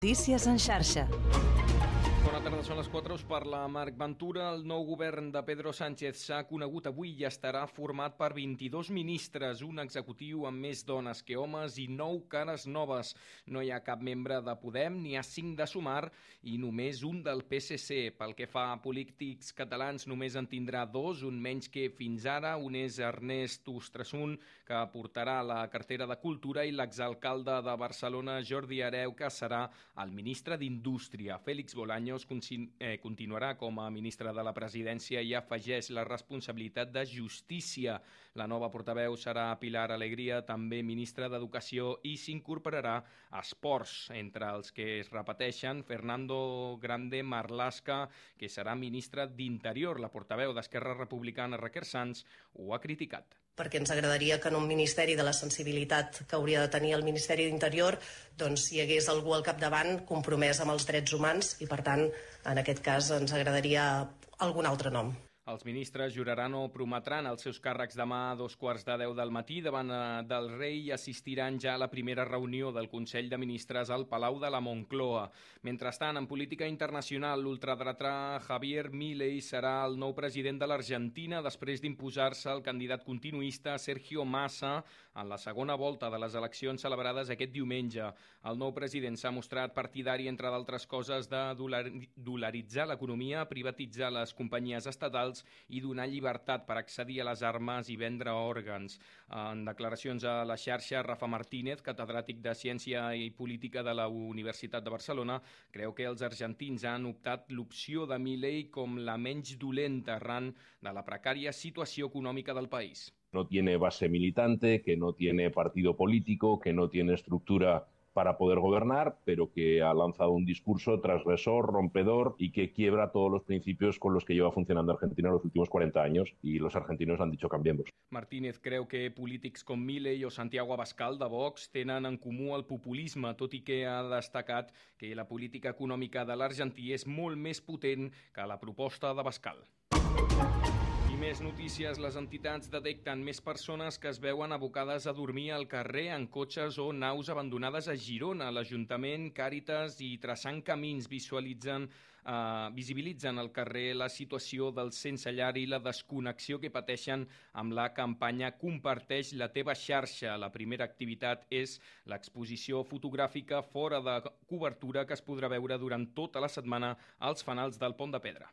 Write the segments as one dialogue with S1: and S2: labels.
S1: Notícies en xarxa.
S2: Bona tarda, són les 4, us parla Marc Ventura. El nou govern de Pedro Sánchez s'ha conegut avui i estarà format per 22 ministres, un executiu amb més dones que homes i 9 cares noves. No hi ha cap membre de Podem, n'hi ha 5 de Sumar i només un del PSC. Pel que fa a polítics catalans, només en tindrà dos, un menys que fins ara. Un és Ernest Ustresun, que portarà la cartera de Cultura, i l'exalcalde de Barcelona, Jordi Areu, que serà el ministre d'Indústria. Félix Bolaños eh, continuarà com a ministre de la Presidència i afegeix la responsabilitat de Justícia. La nova portaveu serà Pilar Alegria, també ministra d'Educació, i s'incorporarà a Esports. Entre els que es repeteixen, Fernando Grande Marlasca, que serà ministre d'Interior. La portaveu d'Esquerra Republicana, Raquel Sanz, ho ha criticat
S3: perquè ens agradaria que en un ministeri de la sensibilitat que hauria de tenir el Ministeri d'Interior doncs, hi hagués algú al capdavant compromès amb els drets humans i, per tant, en aquest cas ens agradaria algun altre nom.
S2: Els ministres juraran o prometran els seus càrrecs demà a dos quarts de deu del matí davant eh, del rei i assistiran ja a la primera reunió del Consell de Ministres al Palau de la Moncloa. Mentrestant, en política internacional, l'ultradretà Javier Milei serà el nou president de l'Argentina després d'imposar-se el candidat continuista Sergio Massa en la segona volta de les eleccions celebrades aquest diumenge. El nou president s'ha mostrat partidari, entre d'altres coses, de dolaritzar l'economia, privatitzar les companyies estatals criminals i donar llibertat per accedir a les armes i vendre òrgans. En declaracions a la xarxa, Rafa Martínez, catedràtic de Ciència i Política de la Universitat de Barcelona, creu que els argentins han optat l'opció de Milei com la menys dolenta arran de la precària situació econòmica del país.
S4: No tiene base militante, que no tiene partido político, que no tiene estructura para poder gobernar, pero que ha lanzado un discurso transgresor, rompedor y que quiebra todos los principios con los que lleva funcionando Argentina en los últimos 40 años y los argentinos han dicho cambiemos.
S2: Martínez creu que polítics com Milei o Santiago Abascal de Vox tenen en comú el populisme, tot i que ha destacat que la política econòmica de l'Argentí és molt més potent que la proposta d'Abascal més notícies, les entitats detecten més persones que es veuen abocades a dormir al carrer en cotxes o naus abandonades a Girona. L'Ajuntament, Càritas i Traçant Camins visualitzen eh, visibilitzen al carrer la situació del sense llar i la desconnexió que pateixen amb la campanya Comparteix la teva xarxa. La primera activitat és l'exposició fotogràfica fora de cobertura que es podrà veure durant tota la setmana als fanals del Pont de Pedra.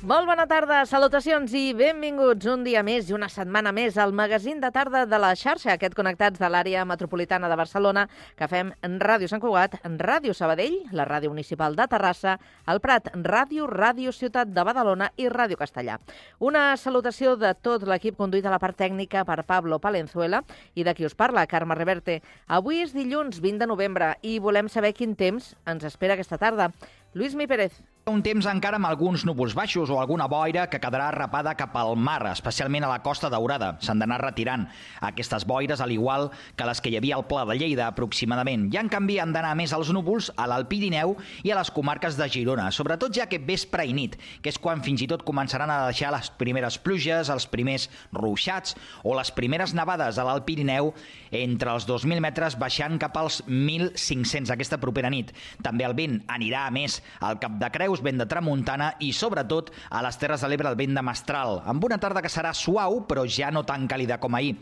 S5: Molt bona tarda, salutacions i benvinguts un dia més i una setmana més al magazín de tarda de la xarxa, aquest connectats de l'àrea metropolitana de Barcelona, que fem en Ràdio Sant Cugat, en Ràdio Sabadell, la Ràdio Municipal de Terrassa, el Prat Ràdio, Ràdio Ciutat de Badalona i Ràdio Castellà. Una salutació de tot l'equip conduït a la part tècnica per Pablo Palenzuela i de qui us parla, Carme Reverte. Avui és dilluns 20 de novembre i volem saber quin temps ens espera aquesta tarda. Lluís Mi Pérez.
S6: Un temps encara amb alguns núvols baixos o alguna boira que quedarà rapada cap al mar, especialment a la Costa Daurada. S'han d'anar retirant aquestes boires, al igual que les que hi havia al Pla de Lleida, aproximadament. I, en canvi, han d'anar més als núvols a l'Alpirineu i a les comarques de Girona, sobretot ja que vespre i nit, que és quan fins i tot començaran a deixar les primeres pluges, els primers ruixats o les primeres nevades a l'Alpirineu entre els 2.000 metres baixant cap als 1.500 aquesta propera nit. També el vent anirà a més al Cap de Creus, vent de tramuntana i, sobretot, a les Terres de l'Ebre el vent de mestral, amb una tarda que serà suau, però ja no tan càlida com ahir.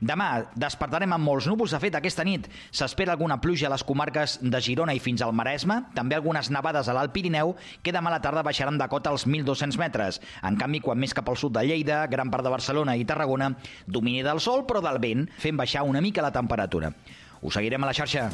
S6: Demà despertarem amb molts núvols. De fet, aquesta nit s'espera alguna pluja a les comarques de Girona i fins al Maresme, també algunes nevades a l'Alt Pirineu, que demà a la tarda baixaran de cota als 1.200 metres. En canvi, quan més cap al sud de Lleida, gran part de Barcelona i Tarragona, domini del sol, però del vent, fent baixar una mica la temperatura. Us seguirem a la xarxa.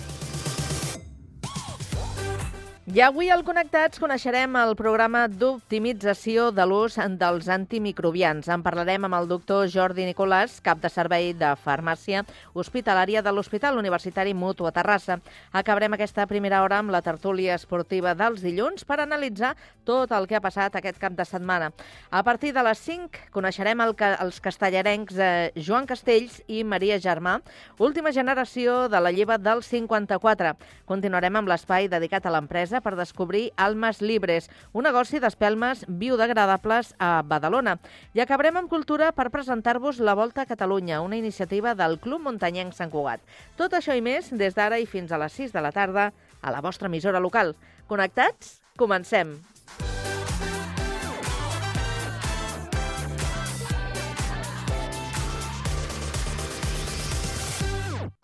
S5: I avui al Connectats coneixerem el programa d'optimització de l'ús dels antimicrobians. En parlarem amb el doctor Jordi Nicolàs, cap de servei de farmàcia hospitalària de l'Hospital Universitari Mutu a Terrassa. Acabarem aquesta primera hora amb la tertúlia esportiva dels dilluns per analitzar tot el que ha passat aquest cap de setmana. A partir de les 5 coneixerem el, els castellarencs eh, Joan Castells i Maria Germà, última generació de la lleva del 54. Continuarem amb l'espai dedicat a l'empresa empresa per descobrir Almas Libres, un negoci d'espelmes biodegradables a Badalona. I acabarem amb cultura per presentar-vos la Volta a Catalunya, una iniciativa del Club Muntanyenc Sant Cugat. Tot això i més des d'ara i fins a les 6 de la tarda a la vostra emissora local. Connectats? Comencem!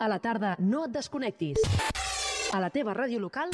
S1: A la tarda no et desconnectis. A la teva ràdio local,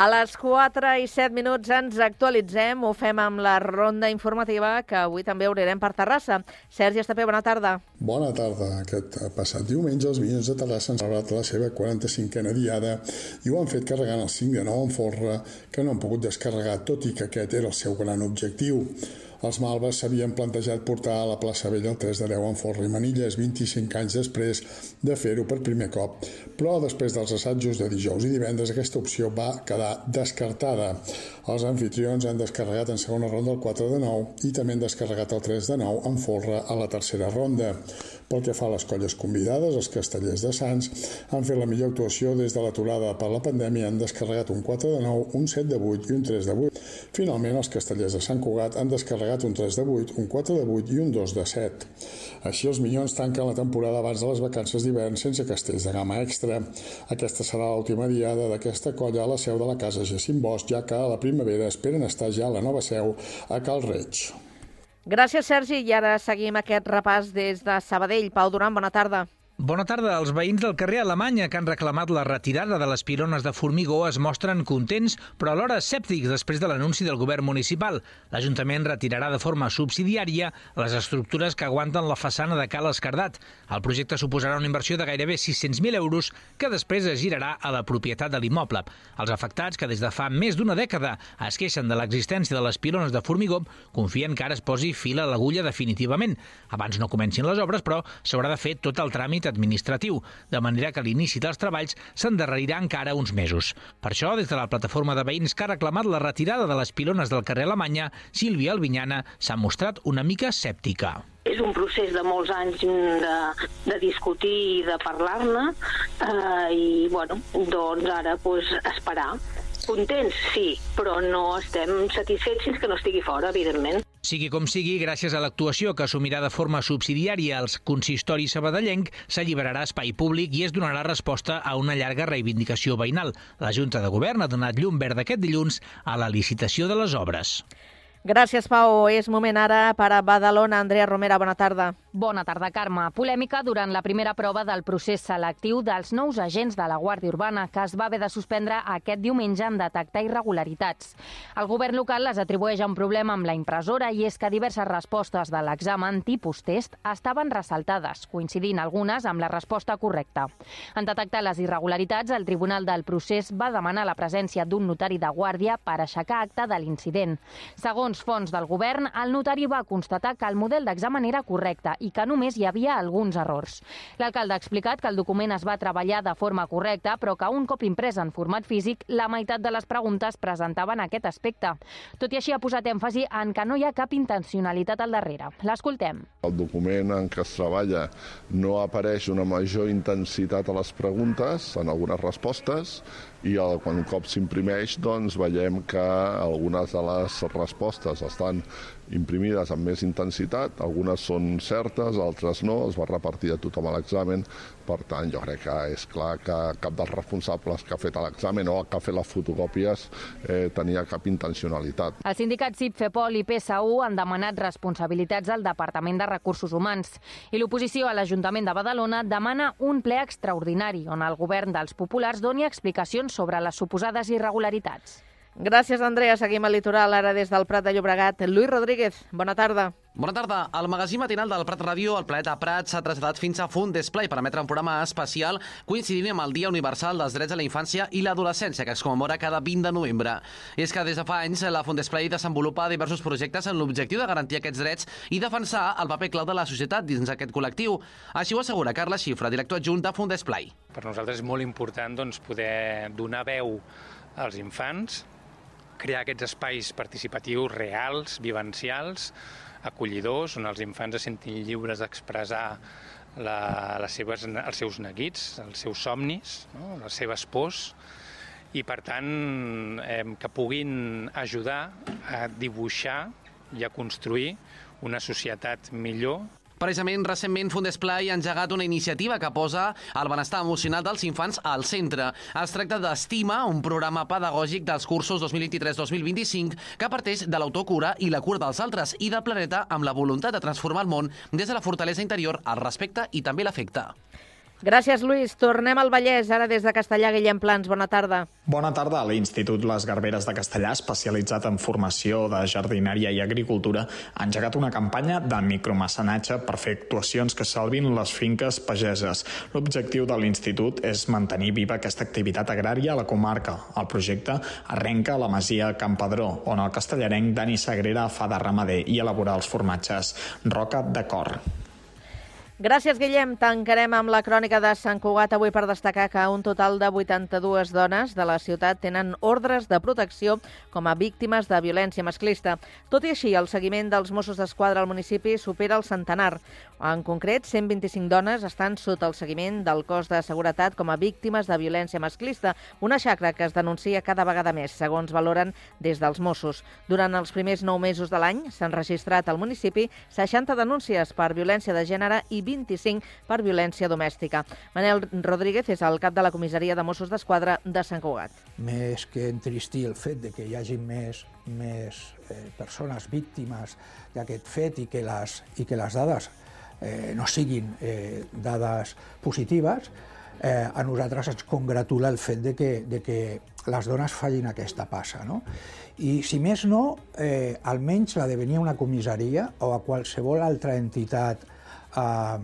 S5: A les 4 i 7 minuts ens actualitzem, ho fem amb la ronda informativa que avui també obrirem per Terrassa. Sergi Estapé, bona tarda.
S7: Bona tarda. Aquest passat diumenge els Minyons de Terrassa han celebrat la seva 45a diada i ho han fet carregant el 5 de 9 en forra que no han pogut descarregar, tot i que aquest era el seu gran objectiu. Els Malves s'havien plantejat portar a la plaça Vella el 3 de 10 en forra i manilles 25 anys després de fer-ho per primer cop, però després dels assajos de dijous i divendres aquesta opció va quedar descartada. Els anfitrions han descarregat en segona ronda el 4 de 9 i també han descarregat el 3 de 9 en folre a la tercera ronda. Pel que fa a les colles convidades, els castellers de Sants han fet la millor actuació des de l'aturada per la pandèmia, han descarregat un 4 de 9, un 7 de 8 i un 3 de 8. Finalment, els castellers de Sant Cugat han descarregat un 3 de 8, un 4 de 8 i un 2 de 7. Així, els Minyons tanquen la temporada abans de les vacances d'hivern sense castells de gamma extra. Aquesta serà l'última diada d'aquesta colla a la seu de la casa Jacint Bosch, ja que a la primavera esperen estar ja a la nova seu a Cal Reig.
S5: Gràcies, Sergi. I ara seguim aquest repàs des de Sabadell. Pau Duran, bona tarda.
S8: Bona tarda. Els veïns del carrer Alemanya que han reclamat la retirada de les pilones de formigó es mostren contents, però alhora escèptics després de l'anunci del govern municipal. L'Ajuntament retirarà de forma subsidiària les estructures que aguanten la façana de Cal Escardat. El projecte suposarà una inversió de gairebé 600.000 euros que després es girarà a la propietat de l'immoble. Els afectats, que des de fa més d'una dècada es queixen de l'existència de les pilones de formigó, confien que ara es posi fil a l'agulla definitivament. Abans no comencin les obres, però s'haurà de fer tot el tràmit administratiu, de manera que l'inici dels treballs s'endarrerirà encara uns mesos. Per això, des de la plataforma de veïns que ha reclamat la retirada de les pilones del carrer Alemanya, Sílvia Albinyana s'ha mostrat una mica escèptica.
S9: És un procés de molts anys de, de discutir i de parlar-ne eh, i, bueno, doncs ara pues, esperar. Contents, sí, però no estem satisfets fins que no estigui fora, evidentment.
S8: Sigui com sigui, gràcies a l'actuació que assumirà de forma subsidiària els consistoris sabadellenc, s'alliberarà espai públic i es donarà resposta a una llarga reivindicació veïnal. La Junta de Govern ha donat llum verd aquest dilluns a la licitació de les obres.
S5: Gràcies, Pau. És moment ara per a Badalona. Andrea Romera, bona tarda.
S10: Bona tarda, Carme. Polèmica durant la primera prova del procés selectiu dels nous agents de la Guàrdia Urbana, que es va haver de suspendre aquest diumenge en detectar irregularitats. El govern local les atribueix a un problema amb la impressora i és que diverses respostes de l'examen tipus test estaven ressaltades, coincidint algunes amb la resposta correcta. En detectar les irregularitats, el Tribunal del Procés va demanar la presència d'un notari de guàrdia per aixecar acte de l'incident. Segons Segons fons del govern, el notari va constatar que el model d'examen era correcte i que només hi havia alguns errors. L'alcalde ha explicat que el document es va treballar de forma correcta, però que un cop imprès en format físic, la meitat de les preguntes presentaven aquest aspecte. Tot i així ha posat èmfasi en que no hi ha cap intencionalitat al darrere. L'escoltem.
S11: El document en què es treballa no apareix una major intensitat a les preguntes, en algunes respostes, i el, quan un cop s'imprimeix doncs veiem que algunes de les respostes estan imprimides amb més intensitat, algunes són certes, altres no, es va repartir a tothom a l'examen, per tant jo crec que és clar que cap dels responsables que ha fet l'examen o que ha fet les fotocòpies eh, tenia cap intencionalitat.
S10: El sindicat CIP, FEPOL i PSU han demanat responsabilitats al Departament de Recursos Humans i l'oposició a l'Ajuntament de Badalona demana un ple extraordinari on el govern dels populars doni explicacions sobre les suposades irregularitats.
S5: Gràcies, Andrea. Seguim al litoral, ara des del Prat de Llobregat. Lluís Rodríguez, bona tarda.
S12: Bona tarda. El magazín matinal del Prat Ràdio, el Planeta Prat, s'ha traslladat fins a Font Display per emetre un programa especial coincidint amb el Dia Universal dels Drets a la Infància i l'Adolescència, que es commemora cada 20 de novembre. I és que des de fa anys la Font Display desenvolupa diversos projectes amb l'objectiu de garantir aquests drets i defensar el paper clau de la societat dins aquest col·lectiu. Així ho assegura Carla Xifra, director adjunt de Font Display.
S13: Per nosaltres és molt important doncs, poder donar veu als infants, crear aquests espais participatius reals, vivencials, acollidors, on els infants es sentin lliures d'expressar la, les seves, els seus neguits, els seus somnis, no? les seves pors, i per tant eh, que puguin ajudar a dibuixar i a construir una societat millor
S12: Precisament, recentment, Fundesplai ha engegat una iniciativa que posa el benestar emocional dels infants al centre. Es tracta d'Estima, un programa pedagògic dels cursos 2023-2025 que parteix de l'autocura i la cura dels altres i del planeta amb la voluntat de transformar el món des de la fortalesa interior, el respecte i també l'afecte.
S5: Gràcies, Lluís. Tornem al Vallès, ara des de Castellà. Guillem Plans, bona tarda.
S14: Bona tarda. L'Institut Les Garberes de Castellà, especialitzat en formació de jardineria i agricultura, ha engegat una campanya de micromecenatge per fer actuacions que salvin les finques pageses. L'objectiu de l'Institut és mantenir viva aquesta activitat agrària a la comarca. El projecte arrenca a la masia Campadró, on el castellarenc Dani Sagrera fa de ramader i elaborar els formatges. Roca de Cor.
S5: Gràcies, Guillem. Tancarem amb la crònica de Sant Cugat avui per destacar que un total de 82 dones de la ciutat tenen ordres de protecció com a víctimes de violència masclista. Tot i així, el seguiment dels Mossos d'Esquadra al municipi supera el centenar. En concret, 125 dones estan sota el seguiment del cos de seguretat com a víctimes de violència masclista, una xacra que es denuncia cada vegada més, segons valoren des dels Mossos. Durant els primers nou mesos de l'any s'han registrat al municipi 60 denúncies per violència de gènere i 25 per violència domèstica. Manel Rodríguez és el cap de la comissaria de Mossos d'Esquadra de Sant Cugat.
S15: Més que entristir el fet de que hi hagi més, més eh, persones víctimes d'aquest fet i que les, i que les dades eh, no siguin eh, dades positives, eh, a nosaltres ens congratula el fet de que, de que les dones facin aquesta passa. No? I, si més no, eh, almenys la de venir a una comissaria o a qualsevol altra entitat eh,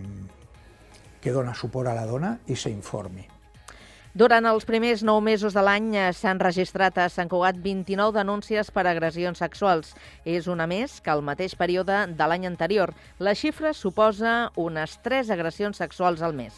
S15: que dona suport a la dona i s'informi.
S5: Durant els primers nou mesos de l'any eh, s'han registrat a Sant Cugat 29 denúncies per agressions sexuals. És una més que el mateix període de l'any anterior. La xifra suposa unes 3 agressions sexuals al mes.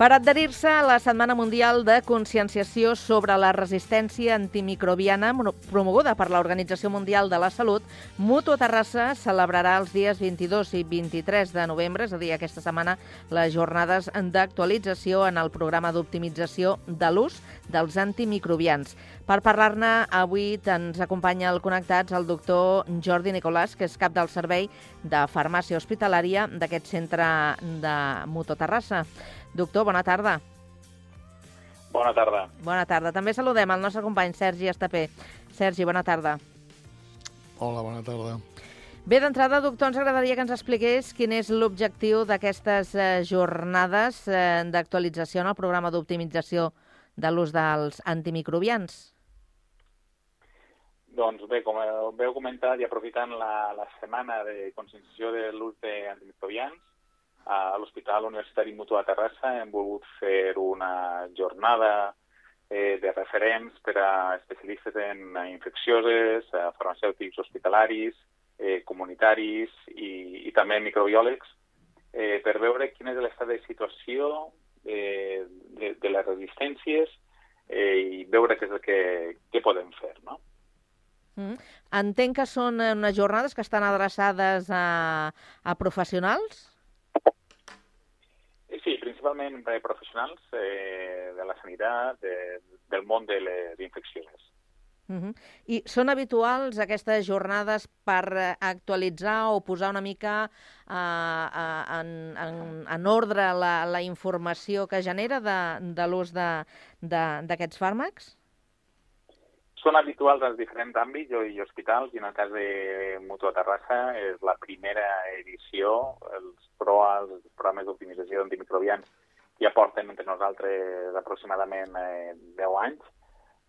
S5: Per adherir-se a la Setmana Mundial de Conscienciació sobre la Resistència Antimicrobiana promoguda per l'Organització Mundial de la Salut, Mutu Terrassa celebrarà els dies 22 i 23 de novembre, és a dir, aquesta setmana, les jornades d'actualització en el programa d'optimització de l'ús dels antimicrobians. Per parlar-ne, avui ens acompanya al Connectats el doctor Jordi Nicolàs, que és cap del Servei de Farmàcia Hospitalària d'aquest centre de Mutu Terrassa. Doctor, bona tarda.
S16: Bona tarda.
S5: Bona tarda. També saludem el nostre company Sergi Estapé. Sergi, bona tarda.
S7: Hola, bona tarda.
S5: Bé, d'entrada, doctor, ens agradaria que ens expliqués quin és l'objectiu d'aquestes eh, jornades eh, d'actualització en el programa d'optimització de l'ús dels antimicrobians.
S16: Doncs bé, com veu comentat i aprofitant la, la setmana de conscienciació de l'ús d'antimicrobians, a l'Hospital Universitari Mutu de Terrassa hem volgut fer una jornada eh, de referents per a especialistes en infeccioses, farmacèutics hospitalaris, eh, comunitaris i, i també microbiòlegs, eh, per veure quin és l'estat de situació eh, de, de les resistències eh, i veure què és el que, què podem fer, no?
S5: Mm. Entenc que són unes jornades que estan adreçades a, a professionals?
S16: Principalment per professionals eh, de la sanitat, de, del món de les infeccions.
S5: Uh -huh. I són habituals aquestes jornades per actualitzar o posar una mica uh, uh, en, en, en ordre la, la informació que genera de, de l'ús d'aquests fàrmacs?
S16: Són habituals als diferents àmbits i hospitals, i en el cas de Mutua Terrassa és la primera edició. Els PROA, els programes d'optimització d'antimicrobians, ja porten entre nosaltres aproximadament eh, 10 anys,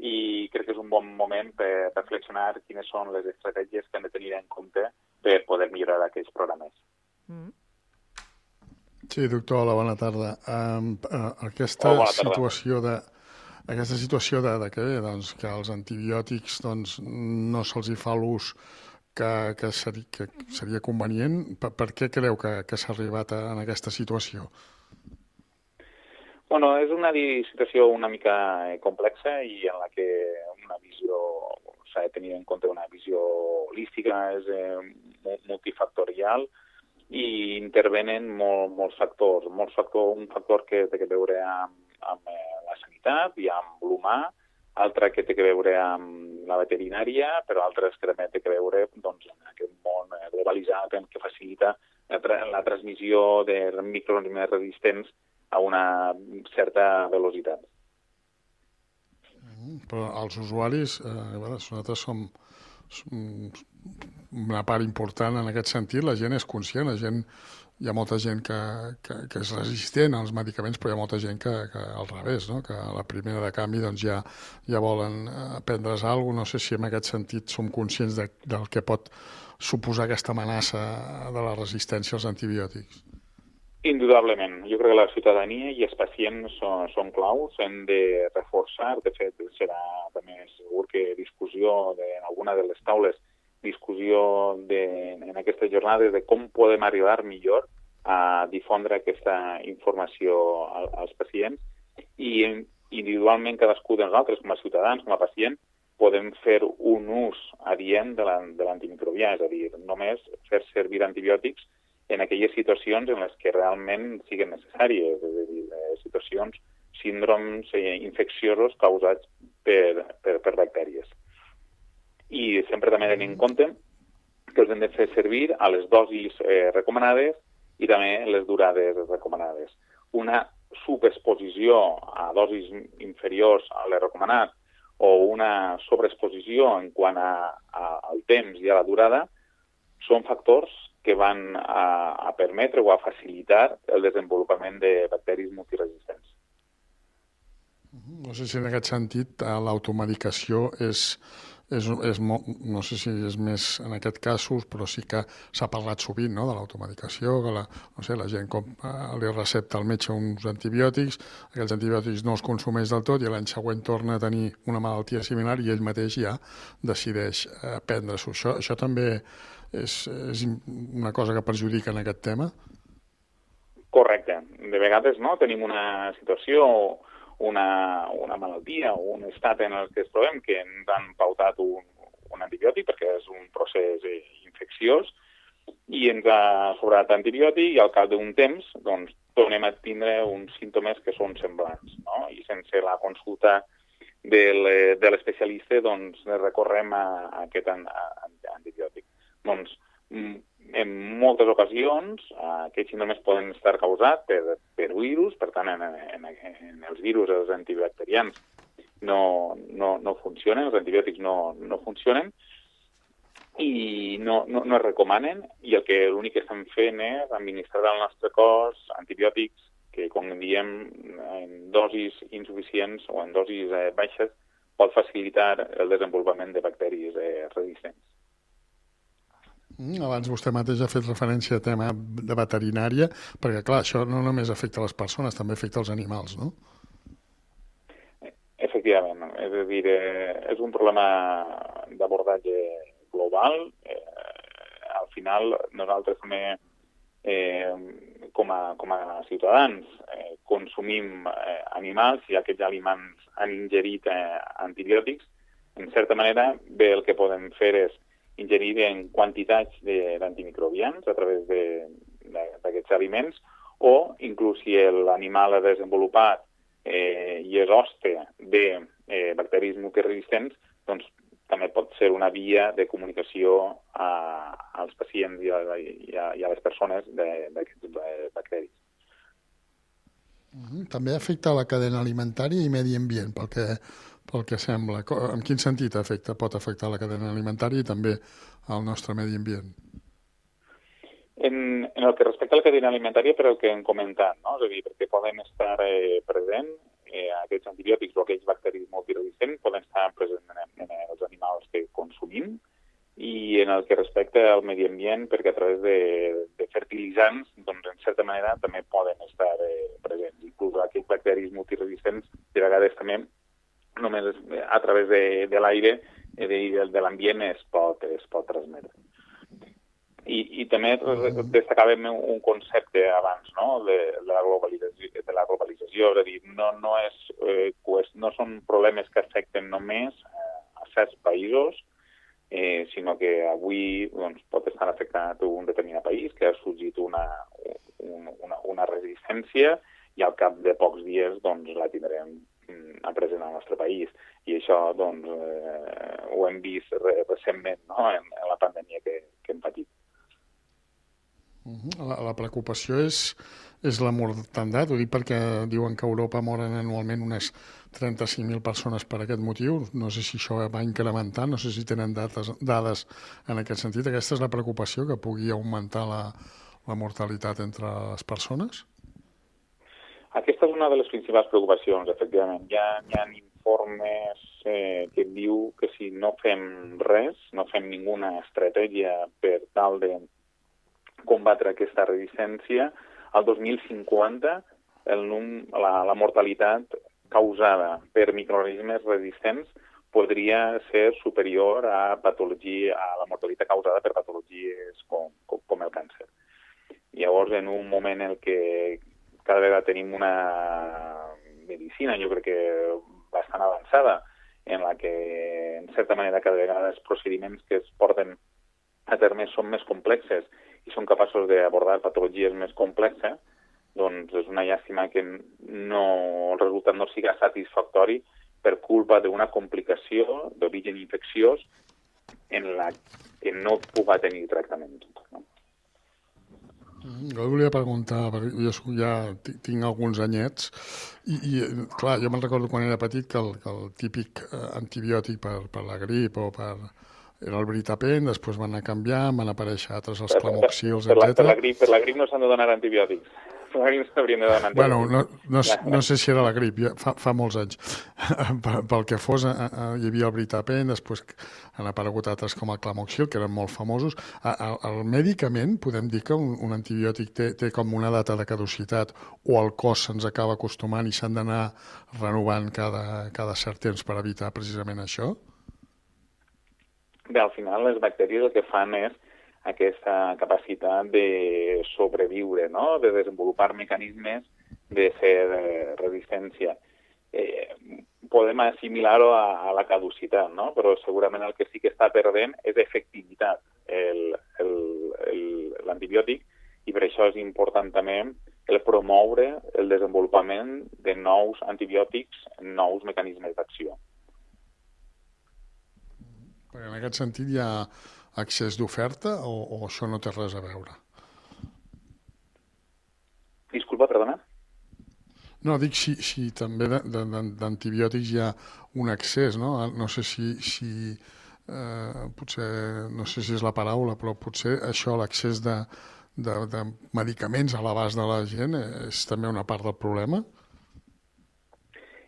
S16: i crec que és un bon moment per reflexionar quines són les estratègies que hem de tenir en compte per poder millorar aquells programes. Mm.
S7: Sí, doctor, hola, bona tarda. Um, uh, aquesta oh, bona tarda. situació de aquesta situació de, de que, doncs, que els antibiòtics doncs, no se'ls hi fa l'ús que, que, seria, que seria convenient, per, per què creu que, que s'ha arribat a, en aquesta situació?
S16: Bueno, és una situació una mica complexa i en la que una visió s'ha de tenir en compte una visió holística, és eh, multifactorial i intervenen molt, molts factors. Molts factor, un factor que té que veure amb, amb eh, la sanitat i amb l'humà, altre que té que veure amb la veterinària, però altres que també té que veure doncs, en aquest món globalitzat en què facilita la, tra la transmissió de microorganismes resistents a una certa velocitat.
S7: Mm, però els usuaris, eh, nosaltres som, som una part important en aquest sentit, la gent és conscient, la gent hi ha molta gent que, que, que és resistent als medicaments, però hi ha molta gent que, que al revés, no? que a la primera de canvi doncs, ja, ja volen aprendre's alguna cosa. No sé si en aquest sentit som conscients de, del que pot suposar aquesta amenaça de la resistència als antibiòtics.
S16: Indudablement. Jo crec que la ciutadania i els pacients són, són claus. Hem de reforçar, de fet, serà també segur que discussió de, en alguna de les taules discussió de, en aquestes jornades de com podem arribar millor a difondre aquesta informació als pacients i individualment cadascú de nosaltres, com a ciutadans, com a pacient, podem fer un ús adient de l'antimicrobià, és a dir, només fer servir antibiòtics en aquelles situacions en les que realment siguin necessàries, és a dir, situacions, síndromes eh, infecciosos causats per, per, per bactèries. I sempre també tenim en compte que els hem de fer servir a les dosis eh, recomanades i també les durades recomanades. Una subexposició a dosis inferiors a les recomanat o una sobreexposició en quant a, a, al temps i a la durada són factors que van a, a permetre o a facilitar el desenvolupament de bacteris multiresistents.
S7: No sé si en aquest sentit eh, l'automedicació és, és, és molt, no sé si és més en aquest casos, però sí que s'ha parlat sovint no, de l'automedicació, que la, no sé, la gent com, eh, li recepta al metge uns antibiòtics, aquells antibiòtics no els consumeix del tot i l'any següent torna a tenir una malaltia similar i ell mateix ja decideix eh, prendre-s'ho. Això, això també és, és una cosa que perjudica en aquest tema?
S16: Correcte. de vegades no, tenim una situació, una, una malaltia o un estat en el que ens trobem que ens han pautat un, un antibiòtic perquè és un procés eh, infecciós i ens ha sobrat antibiòtic i al cap d'un temps doncs, tornem a tindre uns símptomes que són semblants. No? I sense la consulta de l'especialista doncs, recorrem a, a aquest antibiòtic. Doncs, mm, en moltes ocasions aquests símptomes poden estar causats per, per virus, per tant, en, en, en els virus, els antibacterians, no, no, no funcionen, els antibiòtics no, no funcionen, i no, no, no es recomanen i el que l'únic que estan fent és administrar al nostre cos antibiòtics que, com diem, en dosis insuficients o en dosis eh, baixes pot facilitar el desenvolupament de bacteris eh, resistents.
S7: Mm, abans vostè mateix ha fet referència a tema de veterinària, perquè clar, això no només afecta les persones, també afecta els animals, no?
S16: Efectivament, és a dir, eh, és un problema d'abordatge global. Eh, al final, nosaltres també, eh, com, a, com a ciutadans, eh, consumim eh, animals i aquests aliments han ingerit eh, antibiòtics. En certa manera, bé, el que podem fer és ingerir en quantitats d'antimicrobians a través d'aquests aliments o inclús si l'animal ha desenvolupat eh, i és hoste de eh, bacteris multiresistents, doncs també pot ser una via de comunicació a, als pacients i a, i a, i a les persones d'aquests bacteris.
S7: Mhm, també afecta la cadena alimentària i medi ambient, pel que, pel que sembla. En quin sentit afecta, pot afectar la cadena alimentària i també el nostre medi ambient?
S16: En, en el que respecta a la cadena alimentària, per el que hem comentat, no? és a dir, perquè poden estar eh, presents eh, aquests antibiòtics o aquells bacteris multiresistents poden estar presents en, en els animals que consumim i en el que respecta al medi ambient, perquè a través de, de fertilitzants, doncs, en certa manera, també poden estar eh, presents. Inclús aquests bacteris multiresistents, de vegades també, només a través de, de l'aire eh, de, de l'ambient es pot, es pot transmetre. I, i també destacàvem un concepte abans no? de, de, la globalització, de la globalització, és a dir, no, no, és, eh, no són problemes que afecten només a certs països, eh, sinó que avui doncs, pot estar afectat un determinat país que ha sorgit una, una, una resistència i al cap de pocs dies doncs, la tindrem mm, a present al nostre país. I això doncs, eh, ho hem vist recentment no? en, en la pandèmia que, que hem patit.
S7: La, la preocupació és, és la mortandat, ho dic perquè diuen que a Europa moren anualment unes 35.000 persones per aquest motiu. No sé si això va incrementar, no sé si tenen dates, dades en aquest sentit. Aquesta és la preocupació, que pugui augmentar la, la mortalitat entre les persones?
S16: Aquesta és una de les principals preocupacions, efectivament. Hi ha, hi ha informes eh, que diu que si no fem res, no fem ninguna estratègia per tal de combatre aquesta resistència, al 2050 el num, la, la mortalitat causada per microorganismes resistents podria ser superior a patologia, a la mortalitat causada per patologies com, com, com el càncer. Llavors, en un moment en què cada vegada tenim una medicina, jo crec que bastant avançada, en la que, en certa manera, cada vegada els procediments que es porten a terme són més complexes i són capaços d'abordar patologies més complexes, doncs és una llàstima que no, el resultat no siga satisfactori per culpa d'una complicació d'origen infecciós en la que no puga tenir tractament. No?
S7: Mm, jo volia preguntar, perquè jo ja tinc alguns anyets, i, i clar, jo me'n recordo quan era petit que el, que el típic eh, antibiòtic per, per la grip o per, era el Britapen, després van anar canviant, van aparèixer altres, els clamoxils,
S16: etc. Per,
S7: per,
S16: la grip, per la grip no s'han de donar antibiòtics. Grip s'haurien de antibiòtics.
S7: Bueno, no, no, no sé si era la grip, ja fa, fa molts anys. Pel que fos, eh, eh, hi havia el Britapen, després han aparegut altres com el clamoxil, que eren molt famosos. El, el medicament, podem dir que un, un antibiòtic té, té com una data de caducitat o el cos se'ns acaba acostumant i s'han d'anar renovant cada, cada cert temps per evitar precisament això?
S16: Bé, al final les bacteris el que fan és aquesta capacitat de sobreviure, no? de desenvolupar mecanismes de fer eh, resistència. Eh, podem assimilar-ho a, a la caducitat, no? però segurament el que sí que està perdent és efectivitat l'antibiòtic i per això és important també el promoure el desenvolupament de nous antibiòtics, nous mecanismes d'acció.
S7: En aquest sentit hi ha accés d'oferta o, o això no té res a veure?
S16: Disculpa, perdona?
S7: No, dic si, si també d'antibiòtics hi ha un accés, no? No sé si, si eh, potser, no sé si és la paraula, però potser això, l'accés de, de, de medicaments a l'abast de la gent és també una part del problema?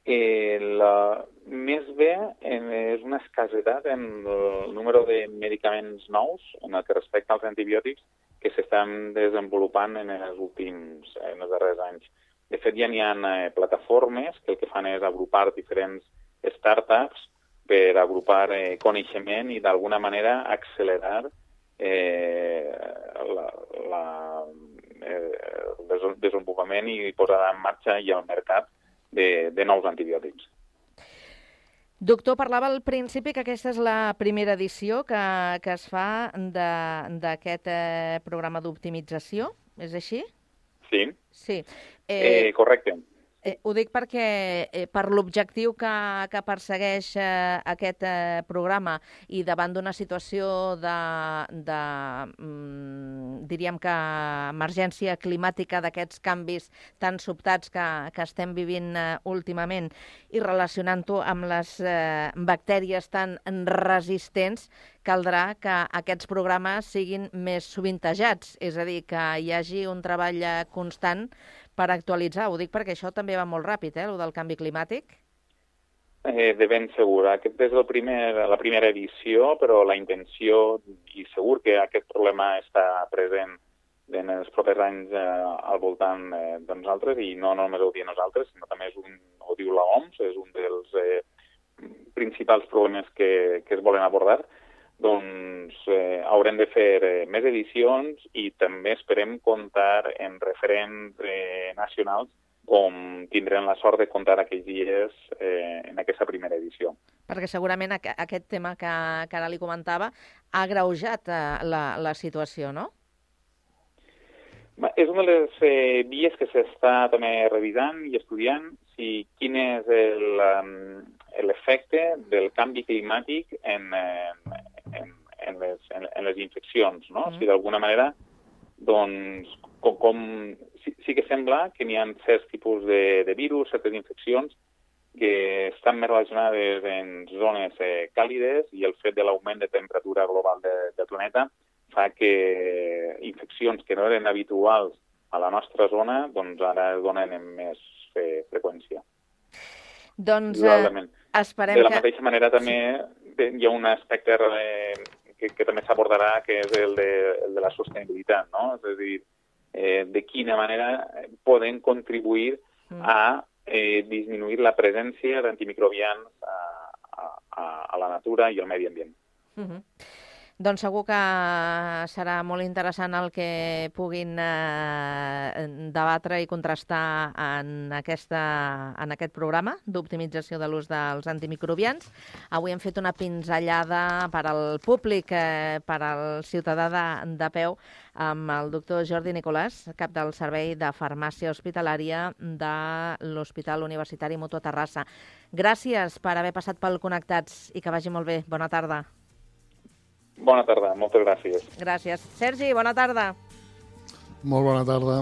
S16: Eh, la, més bé en, és una escassetat en el número de medicaments nous en el que respecta als antibiòtics que s'estan desenvolupant en els últims, en els darrers anys. De fet, ja n'hi ha eh, plataformes que el que fan és agrupar diferents startups per agrupar eh, coneixement i d'alguna manera accelerar eh, la, la, eh, el desenvolupament i posar en marxa i al mercat de, de nous antibiòtics.
S5: Doctor, parlava al principi que aquesta és la primera edició que, que es fa d'aquest eh, programa d'optimització, és així?
S16: Sí.
S5: Sí.
S16: Eh, eh, correcte.
S5: Eh, ho dic perquè eh, per l'objectiu que, que persegueix eh, aquest eh, programa i davant d'una situació de, de mm, diríem que emergència climàtica d'aquests canvis tan sobtats que, que estem vivint eh, últimament i relacionant-ho amb les eh, bactèries tan resistents, caldrà que aquests programes siguin més sovintejats, és a dir, que hi hagi un treball eh, constant per actualitzar. Ho dic perquè això també va molt ràpid, eh, el del canvi climàtic.
S16: Eh, de ben segur. Aquest és el primer, la primera edició, però la intenció, i segur que aquest problema està present en els propers anys eh, al voltant eh, de nosaltres, i no només ho diem nosaltres, sinó també és un, ho diu l'OMS, és un dels eh, principals problemes que, que es volen abordar, doncs eh, haurem de fer eh, més edicions i també esperem comptar en referents eh, nacionals com tindrem la sort de comptar aquells dies eh, en aquesta primera edició.
S5: Perquè segurament aqu aquest tema que, que ara li comentava ha greujat eh, la, la situació, no?
S16: És una de les eh, vies que s'està també revisant i estudiant si quin és l'efecte del canvi climàtic en, en, en, les, en, en les infeccions, no? Mm. Si d'alguna manera, doncs, com, com sí, sí que sembla que n'hi ha certs tipus de, de virus, certes infeccions, que estan més relacionades en zones eh, càlides i el fet de l'augment de temperatura global de, del planeta fa que infeccions que no eren habituals a la nostra zona, doncs ara donen en més eh, freqüència.
S5: Doncs eh, esperem
S16: De la
S5: que...
S16: mateixa manera també hi ha un aspecte eh, que, que també s'abordarà, que és el de, el de la sostenibilitat, no? És a dir, eh, de quina manera poden contribuir mm. a eh, disminuir la presència d'antimicrobians a, a, a la natura i al medi ambient.
S5: Mm -hmm. Doncs segur que serà molt interessant el que puguin eh, debatre i contrastar en, aquesta, en aquest programa d'optimització de l'ús dels antimicrobians. Avui hem fet una pinzellada per al públic, eh, per al ciutadà de, de peu, amb el doctor Jordi Nicolàs, cap del Servei de Farmàcia Hospitalària de l'Hospital Universitari Mutu Terrassa. Gràcies per haver passat pel Connectats i que vagi molt bé. Bona tarda.
S16: Bona tarda, moltes gràcies.
S5: Gràcies. Sergi, bona tarda.
S7: Molt bona tarda.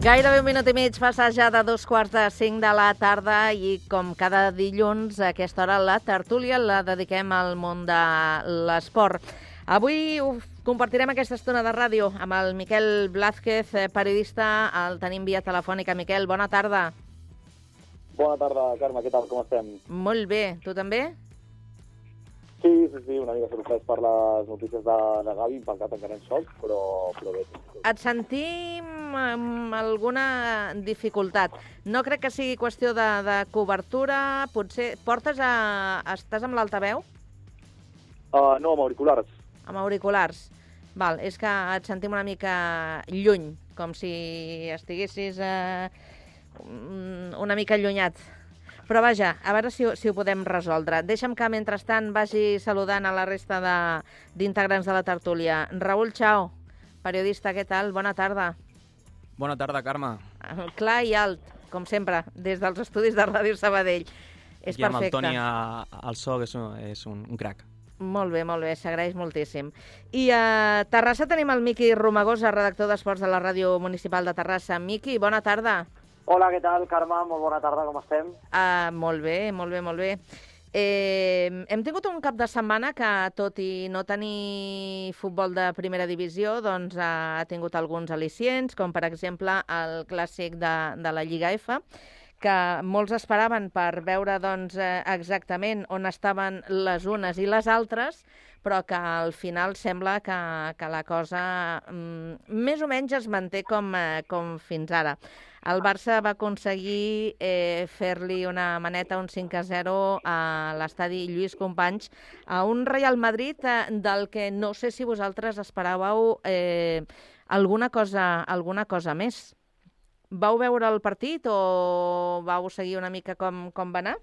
S5: Gairebé un minut i mig passa ja de dos quarts de cinc de la tarda i com cada dilluns a aquesta hora la tertúlia la dediquem al món de l'esport. Avui ho compartirem aquesta estona de ràdio amb el Miquel Blázquez, eh, periodista, el tenim via telefònica. Miquel, bona tarda.
S17: Bona tarda, Carme, què tal, com estem?
S5: Molt bé, tu també?
S17: Sí, sí, sí, una mica sorprès per les notícies de, de Gavi, impactat encara en sols, però, però bé.
S5: Et sentim amb alguna dificultat. No crec que sigui qüestió de, de cobertura, potser... Portes a... Estàs amb l'altaveu?
S17: Uh, no, amb auriculars.
S5: Amb auriculars. Val, és que et sentim una mica lluny, com si estiguessis eh, una mica allunyat. Però vaja, a veure si, si ho podem resoldre. Deixa'm que, mentrestant, vagi saludant a la resta de- d'integrants de, de la tertúlia. Raül Chao, periodista, què tal? Bona tarda.
S18: Bona tarda, Carme.
S5: Clar i alt, com sempre, des dels estudis de Ràdio Sabadell. És
S18: I amb el
S5: perfecte.
S18: Toni a, al so, que és, un, és un, un crac.
S5: Molt bé, molt bé, s'agraeix moltíssim. I a Terrassa tenim el Miqui Romagosa, redactor d'Esports de la Ràdio Municipal de Terrassa. Miqui, bona tarda.
S19: Hola, què tal, Carme? Molt bona tarda, com estem?
S5: Uh, molt bé, molt bé, molt bé. Eh, hem tingut un cap de setmana que, tot i no tenir futbol de primera divisió, doncs ha tingut alguns al·licients, com per exemple el clàssic de, de la Lliga F, que molts esperaven per veure doncs, eh, exactament on estaven les unes i les altres, però que al final sembla que, que la cosa mm, més o menys es manté com, eh, com fins ara. El Barça va aconseguir eh, fer-li una maneta, un 5 a 0 a l'estadi Lluís Companys, a un Real Madrid eh, del que no sé si vosaltres esperàveu eh, alguna, cosa, alguna cosa més. Vau veure el partit o vau seguir una mica com, com va anar?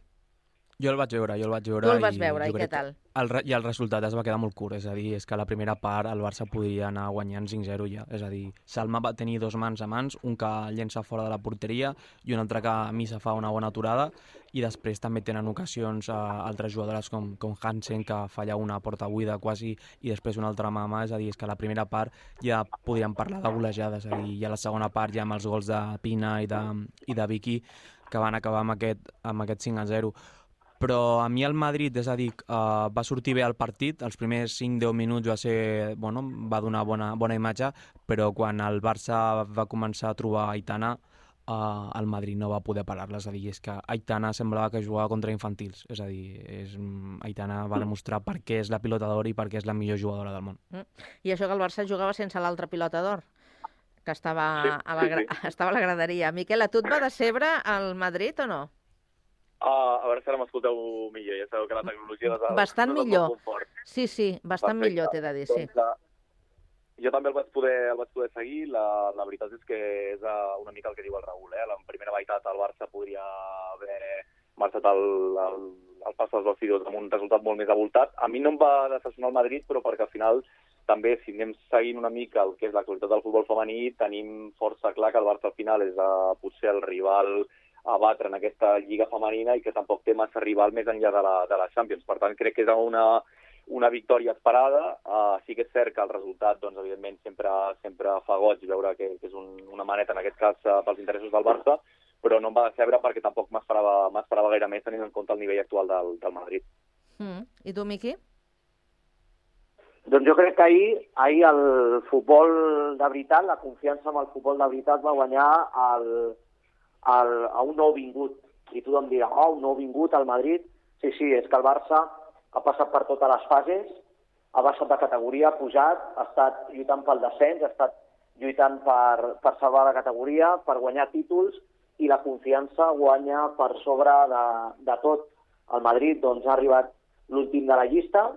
S18: Jo el vaig veure, jo el vaig veure.
S5: Tu el vas
S18: i
S5: veure,
S18: jo
S5: i què tal?
S18: El, I el resultat es va quedar molt curt, és a dir, és que a la primera part el Barça podia anar guanyant 5-0 ja. És a dir, Salma va tenir dos mans a mans, un que llença fora de la porteria i un altre que a Missa fa una bona aturada i després també tenen ocasions a altres jugadores com, com Hansen que falla una porta buida quasi i després una altra mà a mà, és a dir, és que a la primera part ja podríem parlar de golejades, és a dir, ja a la segona part ja amb els gols de Pina i de, i de Vicky que van acabar amb aquest, amb aquest 5 a 0 però a mi el Madrid, és a dir, uh, va sortir bé al partit, els primers 5-10 minuts va ser, bueno, va donar bona, bona imatge, però quan el Barça va començar a trobar Aitana, uh, el Madrid no va poder parar-la, és a dir, és que Aitana semblava que jugava contra infantils, és a dir, és, Aitana va demostrar per què és la pilota d'or i per què és la millor jugadora del món.
S5: Mm. I això que el Barça jugava sense l'altre pilota d'or, que estava,
S17: Sí,
S5: a la,
S17: sí, sí.
S5: estava a la graderia. Miquel, a tu et va decebre el Madrid o no?
S17: Uh, a veure si ara m'escolteu millor, ja sabeu que la tecnologia... Les,
S5: Bastant
S17: les
S5: millor. Sí, sí, bastant
S17: Perfecte.
S5: millor, t'he de dir, sí.
S17: Doncs, eh, jo també el vaig poder, el vaig poder seguir. La, la veritat és que és uh, una mica el que diu el Raül. Eh? En primera meitat el Barça podria haver marxat el, el, el pas dels vestidors amb un resultat molt més avoltat. A mi no em va decepcionar el Madrid, però perquè al final també, si anem seguint una mica el que és l'actualitat del futbol femení, tenim força clar que el Barça al final és uh, potser el rival a batre en aquesta lliga femenina i que tampoc té massa rival més enllà de la, de la Champions. Per tant, crec que és una, una victòria esperada. Uh, sí que és cert que el resultat, doncs, evidentment, sempre, sempre fa goig veure que, que és un, una maneta, en aquest cas, uh, pels interessos del Barça, però no em va decebre perquè tampoc m'esperava m'esperava gaire més tenint en compte el nivell actual del, del Madrid.
S5: Mm. I tu, Miqui?
S19: Doncs jo crec que ahir, ahir el futbol de veritat, la confiança en el futbol de veritat va guanyar el, el, a un nou vingut. I tothom dirà, oh, un nou vingut al Madrid. Sí, sí, és que el Barça ha passat per totes les fases, ha baixat de categoria, ha pujat, ha estat lluitant pel descens, ha estat lluitant per, per salvar la categoria, per guanyar títols, i la confiança guanya per sobre de, de tot. El Madrid doncs, ha arribat l'últim de la llista,